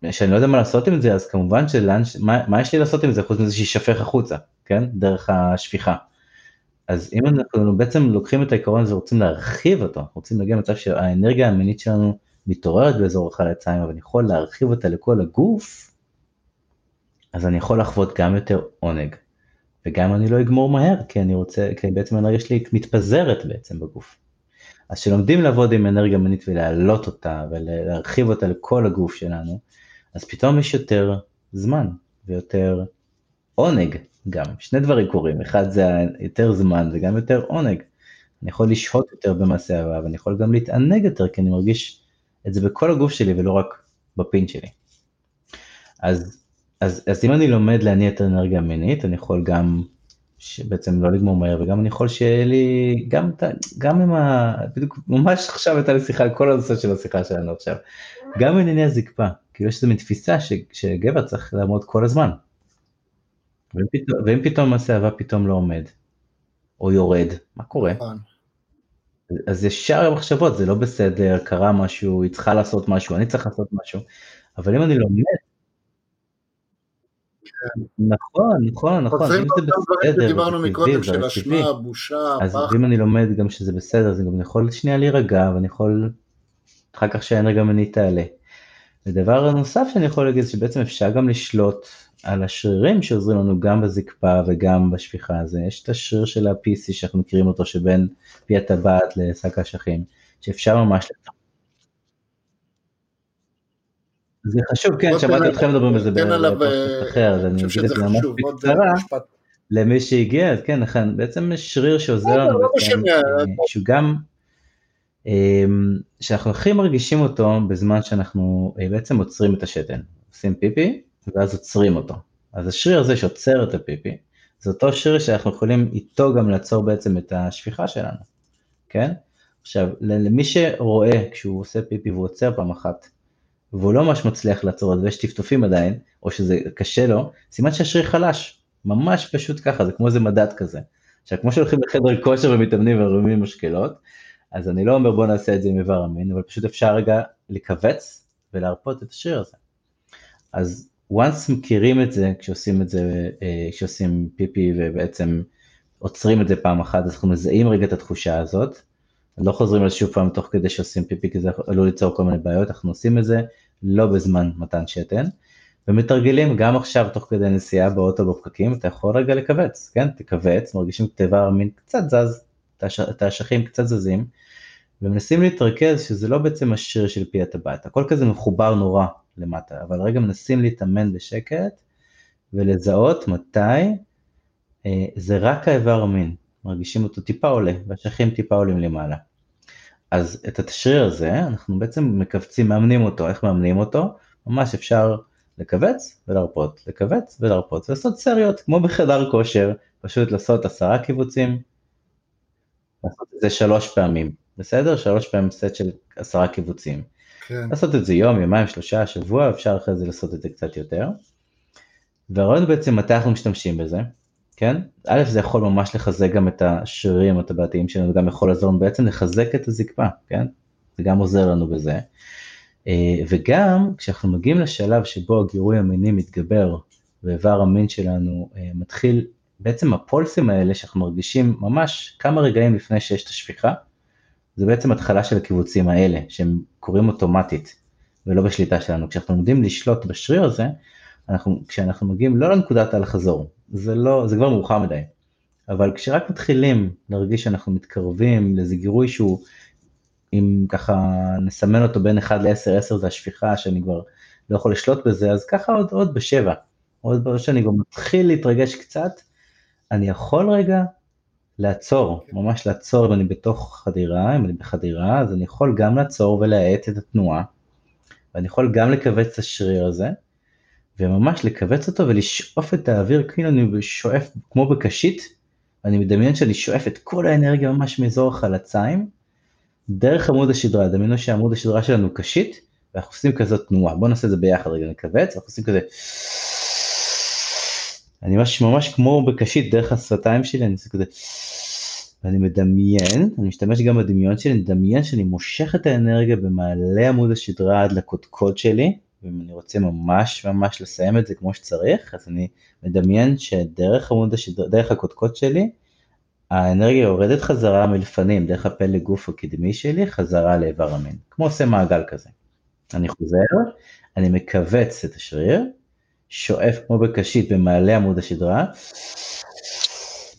כשאני לא יודע מה לעשות עם זה, אז כמובן שלאן, מה, מה יש לי לעשות עם זה חוץ מזה שישפך החוצה, כן? דרך השפיכה. אז אם אנחנו בעצם לוקחים את העיקרון הזה ורוצים להרחיב אותו, רוצים להגיע למצב שהאנרגיה המינית שלנו מתעוררת באזור החלציים, אבל אני יכול להרחיב אותה לכל הגוף, אז אני יכול לחוות גם יותר עונג. וגם אני לא אגמור מהר, כי אני רוצה, כי בעצם האנרגיה שלי מתפזרת בעצם בגוף. אז כשלומדים לעבוד עם אנרגיה מינית ולהעלות אותה ולהרחיב אותה לכל הגוף שלנו, אז פתאום יש יותר זמן ויותר עונג גם, שני דברים קורים, אחד זה יותר זמן וגם יותר עונג. אני יכול לשהות יותר במעשה אהבה ואני יכול גם להתענג יותר כי אני מרגיש את זה בכל הגוף שלי ולא רק בפין שלי. אז, אז, אז אם אני לומד להניע את האנרגיה המינית, אני יכול גם בעצם לא לגמור מהר וגם אני יכול שיהיה לי גם גם עם ה... בדיוק ממש עכשיו הייתה לי שיחה על כל הנושא של השיחה שלנו עכשיו. גם ענייני הזקפה, כאילו יש איזה מין תפיסה ש, שגבר צריך לעמוד כל הזמן. ואם פתאום, ואם פתאום אהבה פתאום לא עומד, או יורד, מה קורה? אז ישר המחשבות, זה לא בסדר, קרה משהו, היא צריכה לעשות משהו, אני צריך לעשות משהו, אבל אם אני לומד... נכון, נכון, נכון, אם זה בסדר, דיברנו מקודם של אשמה, בושה, אז אם אני לומד גם שזה בסדר, אז אני גם יכול שנייה להירגע, ואני יכול אחר כך שהאנרגיה המינית תעלה. ודבר נוסף שאני יכול להגיד, שבעצם אפשר גם לשלוט על השרירים שעוזרים לנו גם בזקפה וגם בשפיכה הזה. יש את השריר של ה-PC שאנחנו מכירים אותו שבין פי הטבעת לשק האשכים, שאפשר ממש... זה חשוב, כן, שמעתי אתכם מדברים על זה בפוסט אחר, אז אני אגיד את זה ממש בקצרה. למי שהגיע, אז כן, נכון, בעצם שריר שעוזר לנו, לא שהוא גם, שאנחנו הכי מרגישים אותו בזמן שאנחנו אה, בעצם עוצרים את השתן, עושים פיפי, ואז עוצרים אותו. אז השריר הזה שעוצר את הפיפי, זה אותו שריר שאנחנו יכולים איתו גם לעצור בעצם את השפיכה שלנו, כן? עכשיו, למי שרואה כשהוא עושה פיפי והוא עוצר פעם אחת, והוא לא ממש מצליח לעצור את זה ויש טפטופים עדיין, או שזה קשה לו, סימן שהשריר חלש, ממש פשוט ככה, זה כמו איזה מדד כזה. עכשיו, כמו שהולכים לחדר כושר ומתאמנים ומרימים משקלות, אז אני לא אומר בוא נעשה את זה עם איבר המין, אבל פשוט אפשר רגע לכווץ ולהרפות את השריר הזה. אז once מכירים את זה כשעושים את זה, אה, כשעושים פיפי ובעצם עוצרים את זה פעם אחת, אז אנחנו מזהים רגע את התחושה הזאת, לא חוזרים על שוב פעם תוך כדי שעושים פיפי, כי זה עלול ליצור כל מיני בעיות, אנחנו עושים את זה לא בזמן מתן שתן, ומתרגלים גם עכשיו תוך כדי נסיעה באוטו בפקקים, אתה יכול רגע לכווץ, כן? תכווץ, מרגישים כתיבה מין קצת זז, את האשכים קצת זזים, ומנסים להתרכז שזה לא בעצם השריר של פי הטבעת, הכל כזה מחובר נורא למטה, אבל רגע מנסים להתאמן בשקט ולזהות מתי אה, זה רק האיבר המין, מרגישים אותו טיפה עולה, והשכים טיפה עולים למעלה. אז את השריר הזה אנחנו בעצם מכווצים, מאמנים אותו, איך מאמנים אותו? ממש אפשר לכווץ ולהרפות, לכווץ ולהרפות, ולעשות סריות כמו בחדר כושר, פשוט לעשות עשרה קיבוצים, לעשות את זה שלוש פעמים, בסדר? שלוש פעמים סט של עשרה קיבוצים. כן. לעשות את זה יום, יומיים, שלושה, שבוע, אפשר אחרי זה לעשות את זה קצת יותר. והרעיון בעצם מתי אנחנו משתמשים בזה, כן? א' זה יכול ממש לחזק גם את השרירים הטבעתיים שלנו, וגם יכול לעזור לנו בעצם לחזק את הזקפה, כן? זה גם עוזר לנו בזה. אה, וגם כשאנחנו מגיעים לשלב שבו הגירוי המיני מתגבר ואיבר המין שלנו אה, מתחיל, בעצם הפולסים האלה שאנחנו מרגישים ממש כמה רגעים לפני שיש את השפיכה, זה בעצם התחלה של הקיבוצים האלה, שהם קורים אוטומטית ולא בשליטה שלנו. כשאנחנו לומדים לשלוט בשריר הזה, אנחנו, כשאנחנו מגיעים לא לנקודת הלך חזור, זה לא, זה כבר מאוחר מדי, אבל כשרק מתחילים להרגיש שאנחנו מתקרבים לאיזה גירוי שהוא, אם ככה נסמן אותו בין 1 ל-10, 10 זה השפיכה שאני כבר לא יכול לשלוט בזה, אז ככה עוד, עוד בשבע. עוד שאני גם מתחיל להתרגש קצת, אני יכול רגע לעצור, ממש לעצור אם אני בתוך חדירה, אם אני בחדירה, אז אני יכול גם לעצור ולהאט את התנועה, ואני יכול גם לכווץ את השריר הזה, וממש לכווץ אותו ולשאוף את האוויר כאילו אני שואף כמו בקשית, אני מדמיין שאני שואף את כל האנרגיה ממש מאזור החלציים, דרך עמוד השדרה, דמיינו שעמוד השדרה שלנו קשית, ואנחנו עושים כזאת תנועה, בואו נעשה את זה ביחד רגע, נכווץ, אנחנו עושים כזה, אני ממש ממש כמו בקשית דרך השפתיים שלי, אני עושה כזה, ואני מדמיין, אני משתמש גם בדמיון שלי, אני מדמיין שאני מושך את האנרגיה במעלה עמוד השדרה עד לקודקוד שלי, ואם אני רוצה ממש ממש לסיים את זה כמו שצריך, אז אני מדמיין שדרך עמוד השדרה, דרך הקודקוד שלי, האנרגיה יורדת חזרה מלפנים, דרך הפלג גוף הקדמי שלי, חזרה לאיבר המין, כמו עושה מעגל כזה. אני חוזר, אני מכווץ את השריר, שואף כמו בקשית במעלה עמוד השדרה,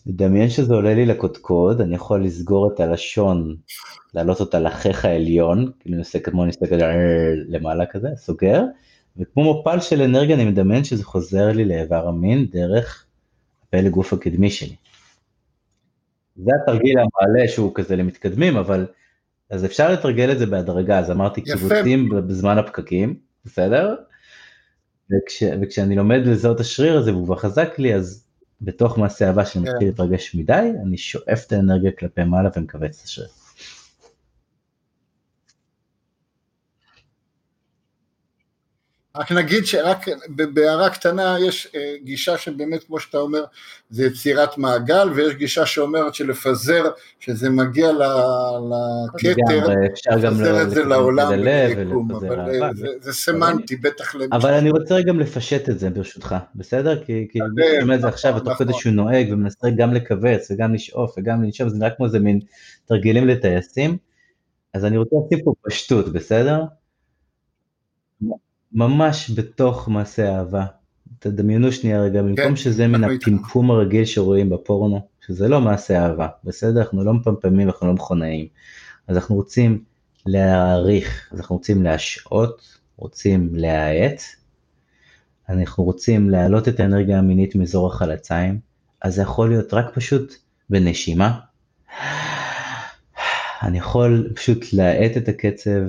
מדמיין שזה עולה לי לקודקוד, אני יכול לסגור את הלשון, להעלות אותה לחיך העליון, כאילו אני עושה כמו אני מסתכל למעלה כזה, סוגר, וכמו מפל של אנרגיה אני מדמיין שזה חוזר לי לאיבר המין דרך הפלג גוף הקדמי שלי. זה התרגיל המעלה שהוא כזה למתקדמים, אבל אז אפשר לתרגל את זה בהדרגה, אז אמרתי קיבוצים בזמן הפקקים, בסדר? וכש, וכשאני לומד לזהות השריר הזה והוא כבר חזק לי, אז בתוך מעשה הבא שאני מתחיל כן. להתרגש מדי, אני שואף את האנרגיה כלפי מעלה ומכווץ את השריר. רק נגיד שרק בהערה קטנה יש אה, גישה שבאמת כמו שאתה אומר זה יצירת מעגל ויש גישה שאומרת שלפזר שזה מגיע לכתר, לפזר את זה לעולם וליקום, אבל אה, זה סמנטי בטח למשל. אבל אני רוצה גם לפשט את זה ברשותך, בסדר? כי אני שומע את זה עכשיו ותוך כדי נכון. שהוא נוהג ומנסה גם לכווץ וגם לשאוף וגם לנשום, זה נראה כמו איזה מין תרגילים לטייסים, אז אני רוצה לשים פה פשטות, בסדר? ממש בתוך מעשה אהבה. תדמיינו שנייה רגע, במקום כן, שזה מן הפמפום הרגיל שרואים בפורנו, שזה לא מעשה אהבה, בסדר? אנחנו לא מפמפמים, אנחנו לא מכונאים. אז אנחנו רוצים להעריך, אז אנחנו רוצים להשעות, רוצים להאט, אנחנו רוצים להעלות את האנרגיה המינית מאזור החלציים, אז זה יכול להיות רק פשוט בנשימה. אני יכול פשוט להאט את הקצב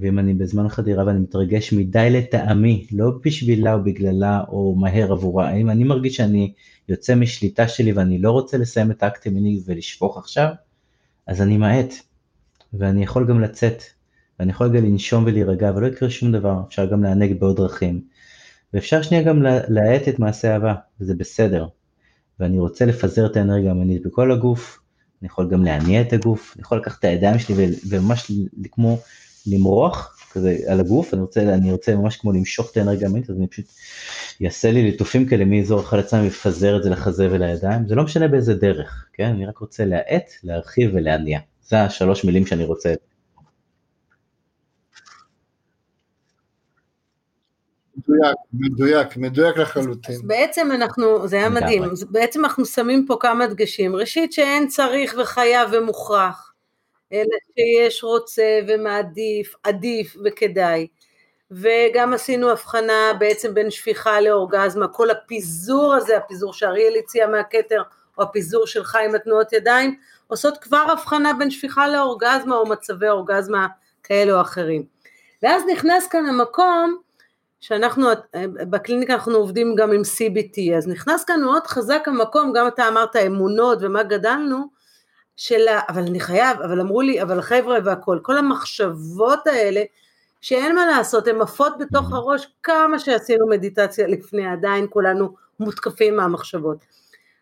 ואם אני בזמן חדירה ואני מתרגש מדי לטעמי, לא בשבילה או בגללה או מהר עבורה, אם אני מרגיש שאני יוצא משליטה שלי ואני לא רוצה לסיים את האקט המיני ולשפוך עכשיו, אז אני מאט, ואני יכול גם לצאת, ואני יכול גם לנשום ולהירגע ולא יקרה שום דבר, אפשר גם לענג בעוד דרכים. ואפשר שנייה גם להאט את מעשה אהבה, וזה בסדר. ואני רוצה לפזר את האנרגיה המינית בכל הגוף, אני יכול גם להניע את הגוף, אני יכול לקחת את הידיים שלי וממש כמו למרוח כזה על הגוף, אני רוצה, אני רוצה ממש כמו למשוך את האנרגיה המינית, אז אני פשוט אעשה לי ליטופים כאלה מאזור החלציים ויפזר את זה לחזה ולידיים, זה לא משנה באיזה דרך, כן? אני רק רוצה להאט, להרחיב ולהניע. זה השלוש מילים שאני רוצה. מדויק, מדויק, מדויק לחלוטין. אז בעצם אנחנו, זה היה מדהים, בעצם אנחנו שמים פה כמה דגשים. ראשית שאין צריך וחייב ומוכרח. אלא שיש רוצה ומעדיף, עדיף וכדאי. וגם עשינו הבחנה בעצם בין שפיכה לאורגזמה, כל הפיזור הזה, הפיזור שאריאל הציע מהכתר, או הפיזור שלך עם התנועות ידיים, עושות כבר הבחנה בין שפיכה לאורגזמה או מצבי אורגזמה כאלה או אחרים. ואז נכנס כאן המקום שאנחנו, בקליניקה אנחנו עובדים גם עם CBT, אז נכנס כאן מאוד חזק המקום, גם אתה אמרת אמונות ומה גדלנו, של ה... אבל אני חייב, אבל אמרו לי, אבל חבר'ה והכל, כל המחשבות האלה, שאין מה לעשות, הן עפות בתוך הראש, כמה שעשינו מדיטציה לפני, עדיין כולנו מותקפים מהמחשבות.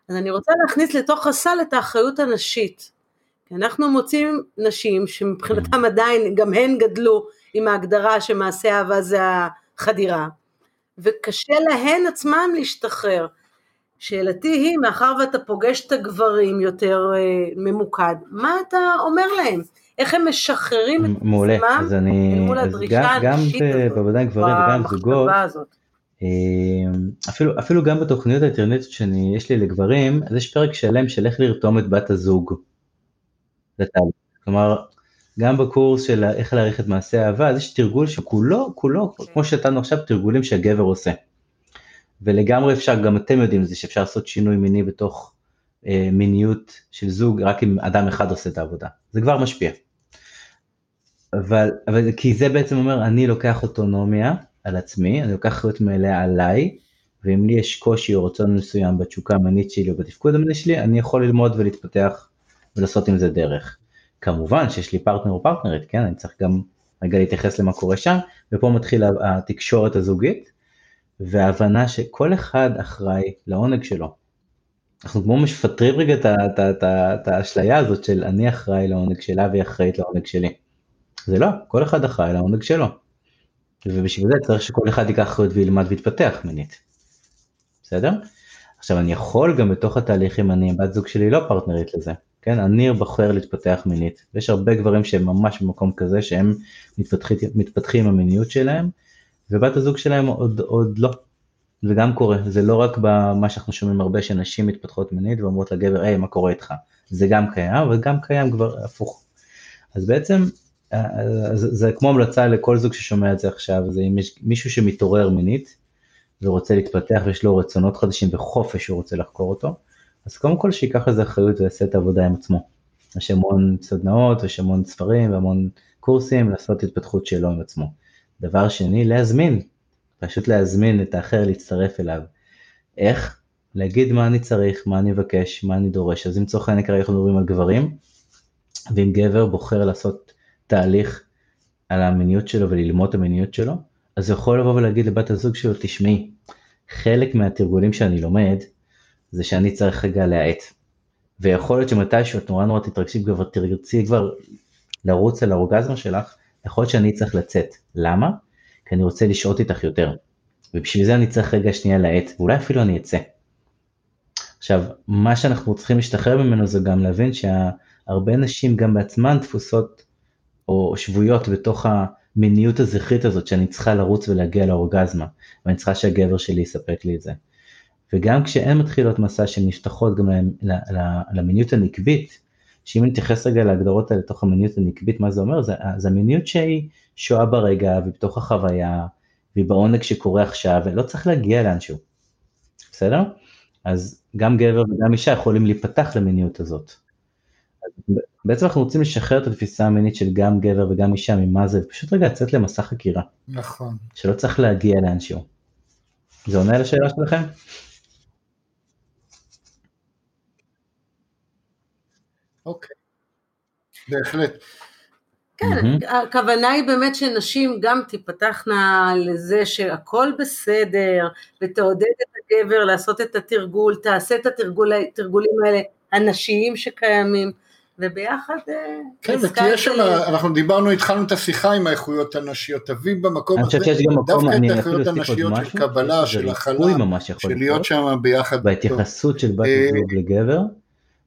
אז אני רוצה להכניס לתוך הסל את האחריות הנשית. כי אנחנו מוצאים נשים שמבחינתם עדיין, גם הן גדלו עם ההגדרה שמעשה אהבה זה החדירה, וקשה להן עצמן להשתחרר. שאלתי היא, מאחר ואתה פוגש את הגברים יותר אה, ממוקד, מה אתה אומר להם? איך הם משחררים את עצמם אל מול הדרישה הנשית הזאת, בוודאי גברים וגם זוגות, אה, אפילו, אפילו גם בתוכניות האינטרנטיות שיש לי לגברים, אז יש פרק שלם של איך לרתום את בת הזוג. כלומר, גם בקורס של איך להעריך את מעשה אהבה, אז יש תרגול שכולו, כולו, okay. כמו שנתנו עכשיו, תרגולים שהגבר עושה. ולגמרי אפשר, גם אתם יודעים את זה, שאפשר לעשות שינוי מיני בתוך אה, מיניות של זוג, רק אם אדם אחד עושה את העבודה. זה כבר משפיע. אבל, אבל כי זה בעצם אומר, אני לוקח אוטונומיה על עצמי, אני לוקח אחריות מלאה עליי, ואם לי יש קושי או רצון מסוים בתשוקה המינית שלי או בתפקוד המיני שלי, אני יכול ללמוד ולהתפתח ולעשות עם זה דרך. כמובן שיש לי פרטנר או פרטנרית, כן, אני צריך גם רגע להתייחס למה קורה שם, ופה מתחילה התקשורת הזוגית, וההבנה שכל אחד אחראי לעונג שלו. אנחנו כמו מפטרים רגע את האשליה הזאת של אני אחראי לעונג שלה והיא אחראית לעונג שלי. זה לא, כל אחד אחראי לעונג שלו. ובשביל זה צריך שכל אחד ייקח אחריות וילמד ויתפתח מינית. בסדר? עכשיו אני יכול גם בתוך התהליך אם אני בת זוג שלי לא פרטנרית לזה, כן? אני בוחר להתפתח מינית, ויש הרבה גברים שהם ממש במקום כזה שהם מתפתחים עם המיניות שלהם, ובת הזוג שלהם עוד, עוד לא. זה גם קורה, זה לא רק במה שאנחנו שומעים הרבה שנשים מתפתחות מינית ואומרות לגבר, היי, מה קורה איתך? זה גם קיים, אבל גם קיים כבר הפוך. אז בעצם זה, זה כמו המלצה לכל זוג ששומע את זה עכשיו, זה אם יש מישהו שמתעורר מינית ורוצה להתפתח ויש לו רצונות חדשים וחופש שהוא רוצה לחקור אותו, אז קודם כל שייקח לזה אחריות ויעשה את העבודה עם עצמו. יש המון סדנאות, יש המון ספרים והמון קורסים לעשות התפתחות שלו עם עצמו. דבר שני, להזמין, פשוט להזמין את האחר להצטרף אליו. איך? להגיד מה אני צריך, מה אני מבקש, מה אני דורש. אז אם לצורך העניין כרגע אנחנו מדברים על גברים, ואם גבר בוחר לעשות תהליך על המיניות שלו וללמוד את המיניות שלו, אז הוא יכול לבוא ולהגיד לבת הזוג שלו, תשמעי, חלק מהתרגולים שאני לומד, זה שאני צריך רגע להאט. ויכול להיות שמתישהו את נורא נורא תתרגשי כבר, תרצי כבר לרוץ על האורגזמה שלך, יכול להיות שאני צריך לצאת. למה? כי אני רוצה לשהות איתך יותר. ובשביל זה אני צריך רגע שנייה להאט, ואולי אפילו אני אצא. עכשיו, מה שאנחנו צריכים להשתחרר ממנו זה גם להבין שהרבה נשים גם בעצמן דפוסות או שבויות בתוך המיניות הזכרית הזאת שאני צריכה לרוץ ולהגיע לאורגזמה, ואני צריכה שהגבר שלי יספק לי את זה. וגם כשהן מתחילות מסע שהן נפתחות גם למיניות הנקבית, שאם נתייחס רגע להגדרות האלה לתוך המיניות הנקבית, מה זה אומר? זה, זה המיניות שהיא שואה ברגע ובתוך החוויה, והיא בעונג שקורה עכשיו, ולא צריך להגיע לאנשהו, בסדר? אז גם גבר וגם אישה יכולים להיפתח למיניות הזאת. בעצם אנחנו רוצים לשחרר את התפיסה המינית של גם גבר וגם אישה ממה זה, פשוט רגע לצאת למסע חקירה. נכון. שלא צריך להגיע לאנשהו. זה עונה לשאלה שלכם? אוקיי, בהחלט. כן, הכוונה היא באמת שנשים גם תיפתחנה לזה שהכל בסדר, ותעודד את הגבר לעשות את התרגול, תעשה את התרגולים האלה הנשיים שקיימים, וביחד... אה, כן, ותהיה שם, אנחנו דיברנו, התחלנו את השיחה עם האיכות הנשיות, תביא במקום הזה דווקא את האיכויות הנשיות של קבלה, של הכלה, של להיות שם ביחד. בהתייחסות של בת אה, זוג לגבר.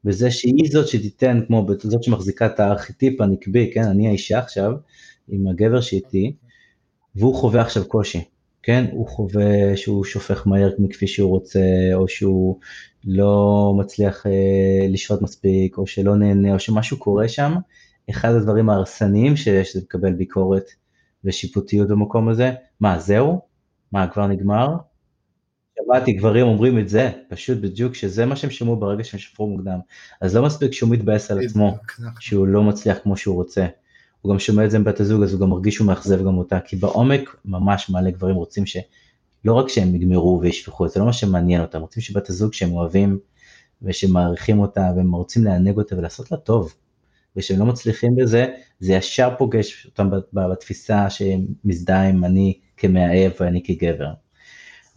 וזה שהיא זאת שתיתן, כמו זאת שמחזיקה את הארכיטיפ הנקבי, כן, אני האישה עכשיו, עם הגבר שאיתי, והוא חווה עכשיו קושי, כן, הוא חווה שהוא שופך מהר מכפי שהוא רוצה, או שהוא לא מצליח אה, לשהות מספיק, או שלא נהנה, או שמשהו קורה שם, אחד הדברים ההרסניים שיש זה לקבל ביקורת ושיפוטיות במקום הזה, מה זהו? מה כבר נגמר? שמעתי גברים אומרים את זה, פשוט בדיוק שזה מה שהם שמעו ברגע שהם שפרו מוקדם. אז לא מספיק שהוא מתבאס על עצמו, נכון. שהוא לא מצליח כמו שהוא רוצה. הוא גם שומע את זה מבת הזוג, אז הוא גם מרגיש שהוא מאכזב גם אותה, כי בעומק ממש מלא גברים רוצים שלא רק שהם יגמרו וישפכו, זה לא מה שמעניין אותם, רוצים שבת הזוג שהם אוהבים ושמעריכים אותה והם רוצים לענג אותה ולעשות לה טוב. ושהם לא מצליחים בזה, זה ישר פוגש אותם בתפיסה שהם מזדהה עם אני כמאהב ואני כגבר.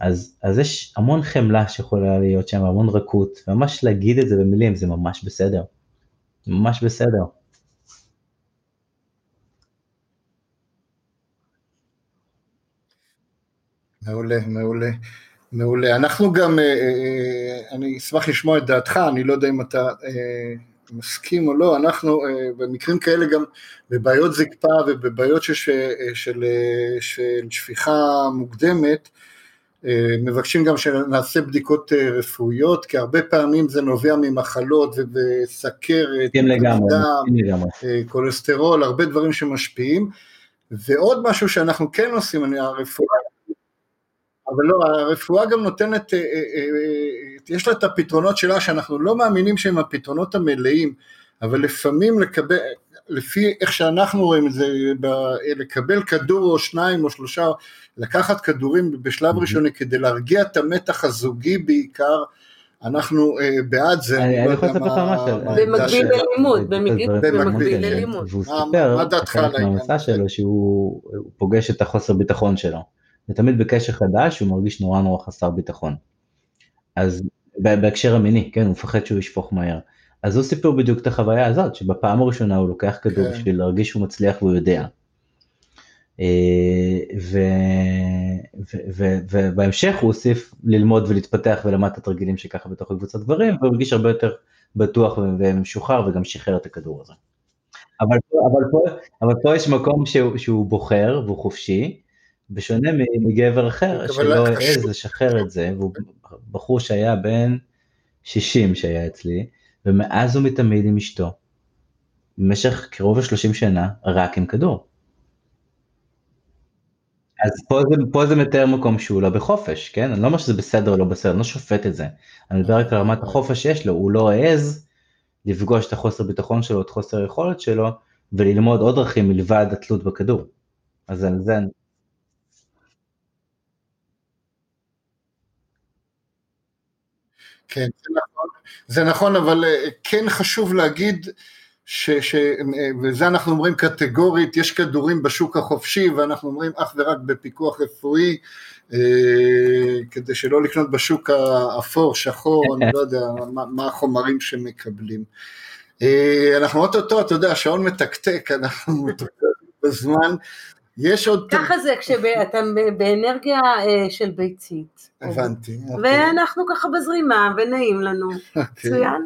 אז, אז יש המון חמלה שיכולה להיות שם, המון רכות, ממש להגיד את זה במילים זה ממש בסדר, ממש בסדר. מעולה, מעולה, מעולה. אנחנו גם, אה, אה, אני אשמח לשמוע את דעתך, אני לא יודע אם אתה אה, מסכים או לא, אנחנו במקרים כאלה גם בבעיות זקפה ובבעיות של, של, של שפיכה מוקדמת, מבקשים גם שנעשה בדיקות רפואיות, כי הרבה פעמים זה נובע ממחלות וסכרת, דם, כולסטרול, הרבה דברים שמשפיעים. ועוד משהו שאנחנו כן עושים, אני, הרפואה, אבל לא, הרפואה גם נותנת, יש לה את הפתרונות שלה שאנחנו לא מאמינים שהם הפתרונות המלאים, אבל לפעמים לקבל, לפי איך שאנחנו רואים את זה, לקבל כדור או שניים או שלושה, לקחת כדורים בשלב ראשוני כדי להרגיע את המתח הזוגי בעיקר, אנחנו בעד זה. אני יכול לספר לך משהו. במקביל ללימוד, במקביל ללימוד. והוא סיפר, חלק מהמסע שלו, שהוא פוגש את החוסר ביטחון שלו. ותמיד בקשר חדש הוא מרגיש נורא נורא חסר ביטחון. אז בהקשר המיני, כן, הוא מפחד שהוא ישפוך מהר. אז הוא סיפר בדיוק את החוויה הזאת, שבפעם הראשונה הוא לוקח כדור כן. בשביל להרגיש שהוא מצליח והוא יודע. אה, ובהמשך הוא הוסיף ללמוד ולהתפתח ולמד את התרגילים שככה בתוך הקבוצת גברים, והוא הרגיש הרבה יותר בטוח ומשוחרר וגם שחרר את הכדור הזה. אבל אבל פה, אבל פה יש מקום שהוא, שהוא בוחר והוא חופשי, בשונה מגבר אחר שלא העז לשחרר את זה, והוא בחור שהיה בן 60 שהיה אצלי, ומאז הוא מתמיד עם אשתו, במשך קרוב ל-30 שנה, רק עם כדור. אז פה זה, פה זה מתאר מקום שהוא לא בחופש, כן? אני לא אומר שזה בסדר או לא בסדר, אני לא שופט את זה. אני מדבר רק על רמת החופש שיש לו, הוא לא העז לפגוש את החוסר ביטחון שלו, את חוסר היכולת שלו, וללמוד עוד דרכים מלבד התלות בכדור. אז על זה אני... כן, זה נכון, זה נכון, אבל אה, כן חשוב להגיד ש, ש, וזה אנחנו אומרים קטגורית, יש כדורים בשוק החופשי ואנחנו אומרים אך ורק בפיקוח רפואי, אה, כדי שלא לקנות בשוק האפור, שחור, אני לא יודע מה, מה החומרים שמקבלים. אה, אנחנו אוטוטו, אתה יודע, השעון מתקתק, אנחנו בזמן, יש עוד... ככה זה כשאתה באנרגיה אה, של ביצית. הבנתי. אוקיי. ואנחנו ככה בזרימה ונעים לנו, אוקיי. מצוין.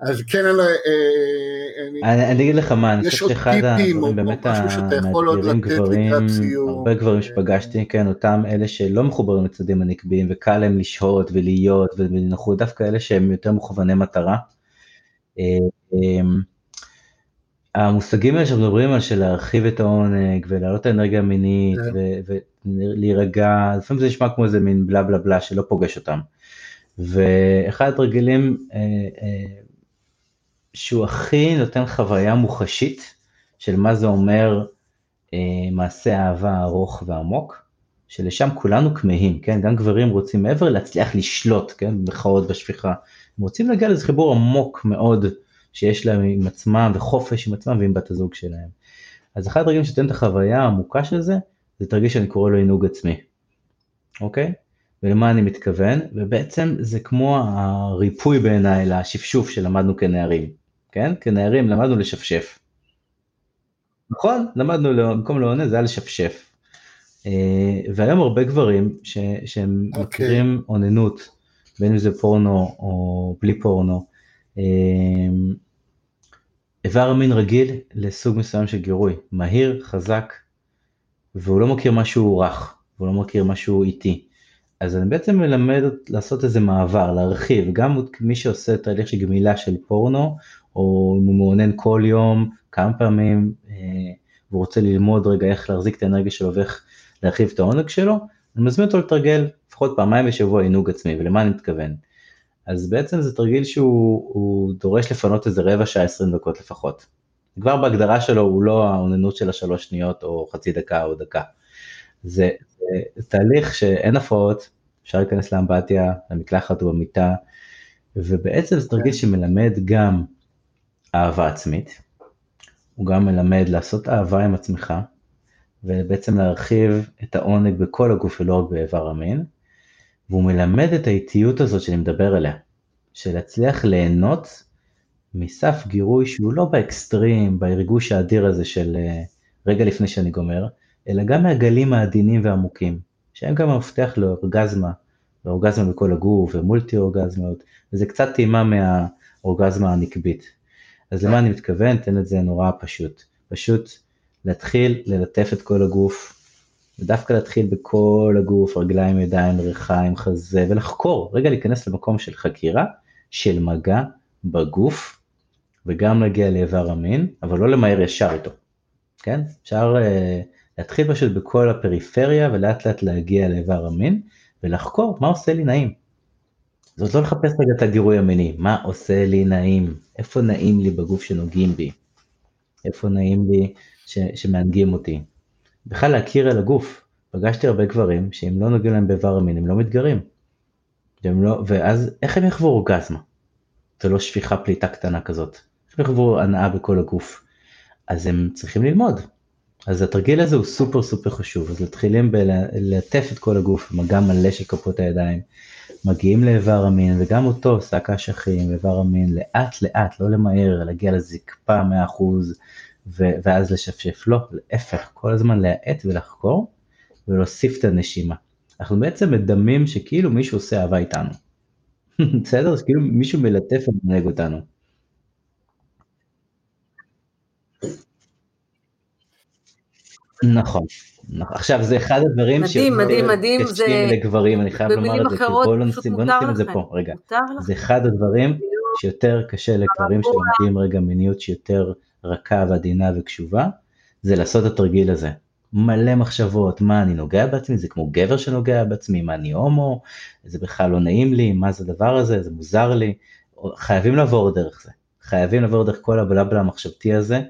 אז כן, אה, אה, אני אגיד לך מה, אני חושב שאחד הדברים באמת המאתגרים גברים, הרבה גברים שפגשתי, כן, אותם אלה שלא מחוברים לצדדים הנקביים וקל להם לשהות ולהיות ולנוחות, דווקא אלה שהם יותר מכווני מטרה. המושגים האלה שאנחנו מדברים על של להרחיב את העונג ולהעלות את האנרגיה המינית כן. ולהירגע, לפעמים זה נשמע כמו איזה מין בלה בלה בלה שלא פוגש אותם. ואחד התרגילים אה, אה, שהוא הכי נותן חוויה מוחשית של מה זה אומר אה, מעשה אהבה ארוך ועמוק, שלשם כולנו כמהים, כן? גם גברים רוצים מעבר להצליח לשלוט, כן? במחאות בשפיכה, הם רוצים להגיע לאיזה חיבור עמוק מאוד שיש להם עם עצמם וחופש עם עצמם ועם בת הזוג שלהם. אז אחד הדרגים שנותן את החוויה העמוקה של זה, זה תרגיל שאני קורא לו עינוג עצמי, אוקיי? ולמה אני מתכוון? ובעצם זה כמו הריפוי בעיניי לשפשוף שלמדנו כנערים, כן? כנערים למדנו לשפשף. נכון? למדנו, במקום לעונן זה היה לשפשף. אה, והיום הרבה גברים ש, שהם okay. אוקיי. מכירים אוננות, בין אם זה פורנו או בלי פורנו, אה, איבר מין רגיל לסוג מסוים של גירוי, מהיר, חזק, והוא לא מכיר משהו רך, והוא לא מכיר משהו איטי. אז אני בעצם מלמד לעשות איזה מעבר, להרחיב, גם מי שעושה תהליך של גמילה של פורנו, או אם הוא מעונן כל יום, כמה פעמים, אה, והוא רוצה ללמוד רגע איך להחזיק את האנרגיה שלו ואיך להרחיב את העונג שלו, אני מזמין אותו לתרגל לפחות פעמיים בשבוע עינוג עצמי, ולמה אני מתכוון? אז בעצם זה תרגיל שהוא דורש לפנות איזה רבע שעה 20 דקות לפחות. כבר בהגדרה שלו הוא לא האוננות של השלוש שניות או חצי דקה או דקה. זה, זה תהליך שאין הפרעות, אפשר להיכנס לאמבטיה, למקלחת או במיטה, ובעצם זה תרגיל שמלמד גם אהבה עצמית, הוא גם מלמד לעשות אהבה עם עצמך, ובעצם להרחיב את העונג בכל הגוף ולא רק באיבר המין, והוא מלמד את האיטיות הזאת שאני מדבר עליה, של להצליח ליהנות מסף גירוי שהוא לא באקסטרים, בריגוש האדיר הזה של אה, רגע לפני שאני גומר, אלא גם מהגלים העדינים והעמוקים, שהם גם המפתח לאורגזמה, לאורגזמה בכל הגוף ומולטי אורגזמיות, וזה קצת טעימה מהאורגזמה הנקבית. אז למה אני מתכוון? תן את זה נורא פשוט. פשוט להתחיל ללטף את כל הגוף, ודווקא להתחיל בכל הגוף, רגליים, ידיים, ריחיים, חזה, ולחקור, רגע להיכנס למקום של חקירה, של מגע בגוף, וגם להגיע לאיבר המין, אבל לא למהר ישר איתו, כן? אפשר uh, להתחיל פשוט בכל הפריפריה ולאט לאט להגיע לאיבר המין, ולחקור מה עושה לי נעים. זאת לא לחפש רגע את הגירוי המיני, מה עושה לי נעים, איפה נעים לי בגוף שנוגעים בי, איפה נעים לי ש, שמהנגים אותי. בכלל להכיר אל הגוף, פגשתי הרבה גברים שאם לא נוגעים להם באיבר המין הם לא מתגרים. לא, ואז איך הם יחוו אורגזמה? זה לא שפיכה פליטה קטנה כזאת. איך הם יחוו הנאה בכל הגוף? אז הם צריכים ללמוד. אז התרגיל הזה הוא סופר סופר חשוב, אז מתחילים בלטף את כל הגוף, מגע מלא של כפות הידיים, מגיעים לאיבר המין, וגם אותו, שק האשכים, איבר המין, לאט לאט, לא למהר, להגיע לזקפה 100%, ו- ואז לשפשף, לא, להפך, כל הזמן להאט ולחקור, ולהוסיף את הנשימה. אנחנו בעצם מדמים שכאילו מישהו עושה אהבה איתנו. בסדר? אז כאילו מישהו מלטף ומנהג אותנו. נכון. נכון. עכשיו זה אחד הדברים מדהים, מדהים, מדהים, זה... לגברים, אני חייב לומר את זה, בואו לא נשים, בוא נשים את זה פה, רגע. זה אחד הדברים שיותר קשה לגברים שלומדים רגע מיניות שיותר רכה ועדינה וקשובה, זה לעשות את התרגיל הזה. מלא מחשבות, מה אני נוגע בעצמי, זה כמו גבר שנוגע בעצמי, מה אני הומו, זה בכלל לא נעים לי, מה זה הדבר הזה, זה מוזר לי, חייבים לעבור דרך זה, חייבים לעבור דרך כל הבלבלה המחשבתי הזה,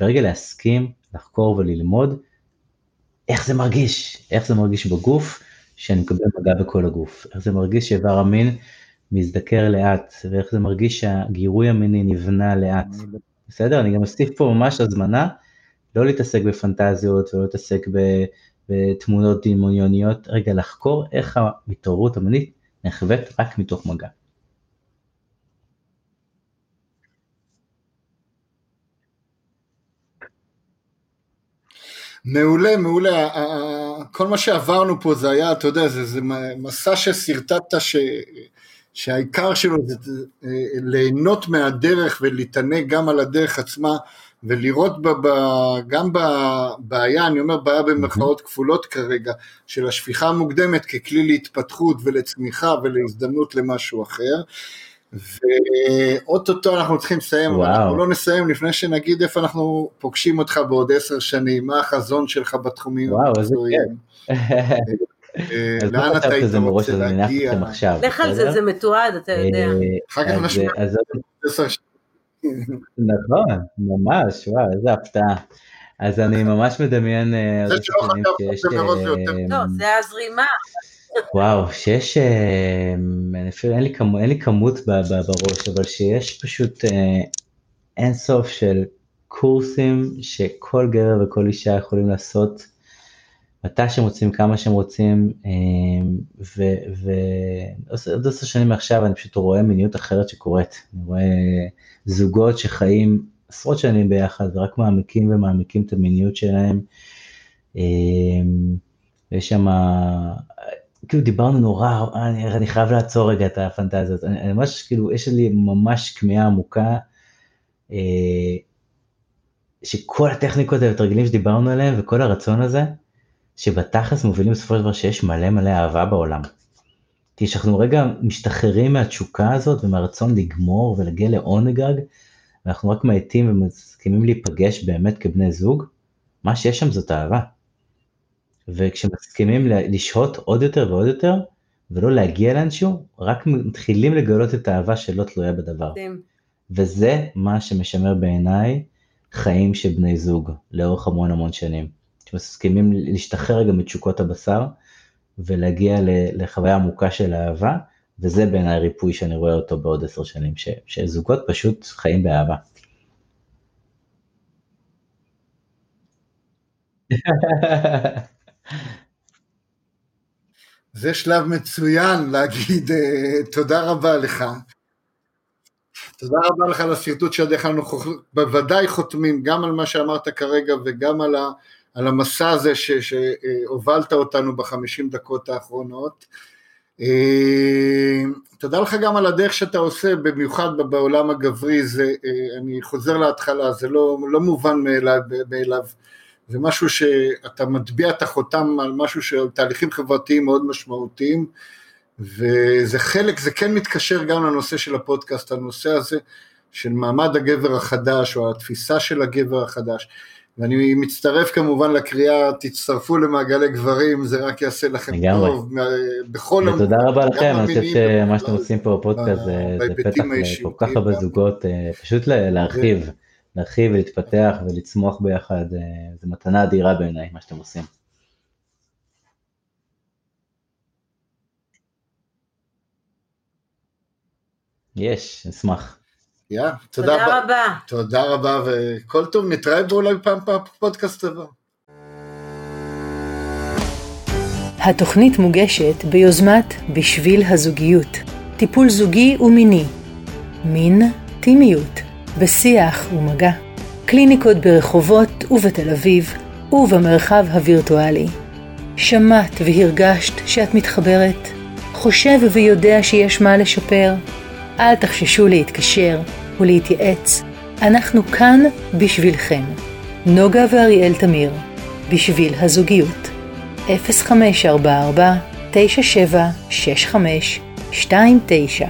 ורגע להסכים, לחקור וללמוד איך זה מרגיש, איך זה מרגיש בגוף, שאני מקבל מגע בכל הגוף, איך זה מרגיש שאיבר המין מזדקר לאט, ואיך זה מרגיש שהגירוי המיני נבנה לאט. בסדר? אני גם אוסיף פה ממש הזמנה, לא להתעסק בפנטזיות ולא להתעסק בתמונות דמיוניות, רגע לחקור איך המתעוררות המינית נחווית רק מתוך מגע. מעולה, מעולה. כל מה שעברנו פה זה היה, אתה יודע, זה, זה מסע ששרטטת ש... שהעיקר שלו זה אה, ליהנות מהדרך ולהתענג גם על הדרך עצמה ולראות ב, ב, גם בבעיה, אני אומר בעיה במרכאות כפולות כרגע, של השפיכה המוקדמת ככלי להתפתחות ולצמיחה ולהזדמנות למשהו אחר. ואו-טו-טו אנחנו צריכים לסיים, וואו. אנחנו לא נסיים לפני שנגיד איפה אנחנו פוגשים אותך בעוד עשר שנים, מה החזון שלך בתחומים המקצועיים. אה, לאן אתה היית רוצה להגיע? לך על זה, זה מתועד, אתה יודע. אה, אחר כך נשמע נכון, ממש, וואו, איזה הפתעה. אז אני ממש מדמיין אה, זה שיש... לא, זה הזרימה. וואו, שיש, אפילו אין לי, כמות, אין לי כמות בראש, אבל שיש פשוט אין סוף של קורסים שכל גבר וכל אישה יכולים לעשות מתי שהם רוצים, כמה שהם רוצים, אמ, ועוד עשר שנים מעכשיו אני פשוט רואה מיניות אחרת שקורית, אני רואה זוגות שחיים עשרות שנים ביחד ורק מעמיקים ומעמיקים את המיניות שלהם, אמ, ויש שם, כאילו דיברנו נורא, אני, אני חייב לעצור רגע את הפנטזיות, אני, אני ממש, כאילו, יש לי ממש כמיהה עמוקה, אה, שכל הטכניקות והתרגילים שדיברנו עליהם וכל הרצון הזה, שבתכלס מובילים בסופו של דבר שיש מלא מלא אהבה בעולם. כי כשאנחנו רגע משתחררים מהתשוקה הזאת ומהרצון לגמור ולהגיע לעונג גג, ואנחנו רק מאטים ומסכימים להיפגש באמת כבני זוג, מה שיש שם זאת אהבה. וכשמסכימים לשהות עוד יותר ועוד יותר, ולא להגיע לאנשהו, רק מתחילים לגלות את האהבה שלא תלויה בדבר. וזה מה שמשמר בעיניי חיים של בני זוג לאורך המון המון שנים. שמסכימים להשתחרר רגע מתשוקות הבשר ולהגיע לחוויה עמוקה של אהבה, וזה בעיניי ריפוי שאני רואה אותו בעוד עשר שנים, ש, שזוגות פשוט חיים באהבה. זה שלב מצוין להגיד uh, תודה רבה לך. תודה רבה לך על השרטוט שעדיך אנחנו בוודאי חותמים גם על מה שאמרת כרגע וגם על ה... על המסע הזה ש, שהובלת אותנו בחמישים דקות האחרונות. אה, תודה לך גם על הדרך שאתה עושה, במיוחד בעולם הגברי, זה, אה, אני חוזר להתחלה, זה לא, לא מובן מאליו, מאליו זה משהו שאתה מטביע את החותם על משהו של תהליכים חברתיים מאוד משמעותיים, וזה חלק, זה כן מתקשר גם לנושא של הפודקאסט, הנושא הזה של מעמד הגבר החדש, או התפיסה של הגבר החדש. ואני מצטרף כמובן לקריאה, תצטרפו למעגלי גברים, זה רק יעשה לכם לגמרי. טוב, בכל... ותודה רבה לכם, אני חושב שמה שאתם עושים פה בפודקאסט זה, זה פתח לכל כך הרבה זוגות, אה, פשוט להרחיב, להרחיב ולהתפתח ולצמוח ביחד, אה, זו מתנה אדירה בעיניי, מה שאתם עושים. יש, אשמח. יא, תודה, תודה רבה. תודה רבה, וכל טוב, נתראה בו אולי פעם בפודקאסט הבא. התוכנית מוגשת ביוזמת בשביל הזוגיות, טיפול זוגי ומיני, מין, טימיות, בשיח ומגע, קליניקות ברחובות ובתל אביב ובמרחב הווירטואלי. שמעת והרגשת שאת מתחברת? חושב ויודע שיש מה לשפר? אל תחששו להתקשר ולהתייעץ, אנחנו כאן בשבילכם. נוגה ואריאל תמיר, בשביל הזוגיות. 0544 9765 29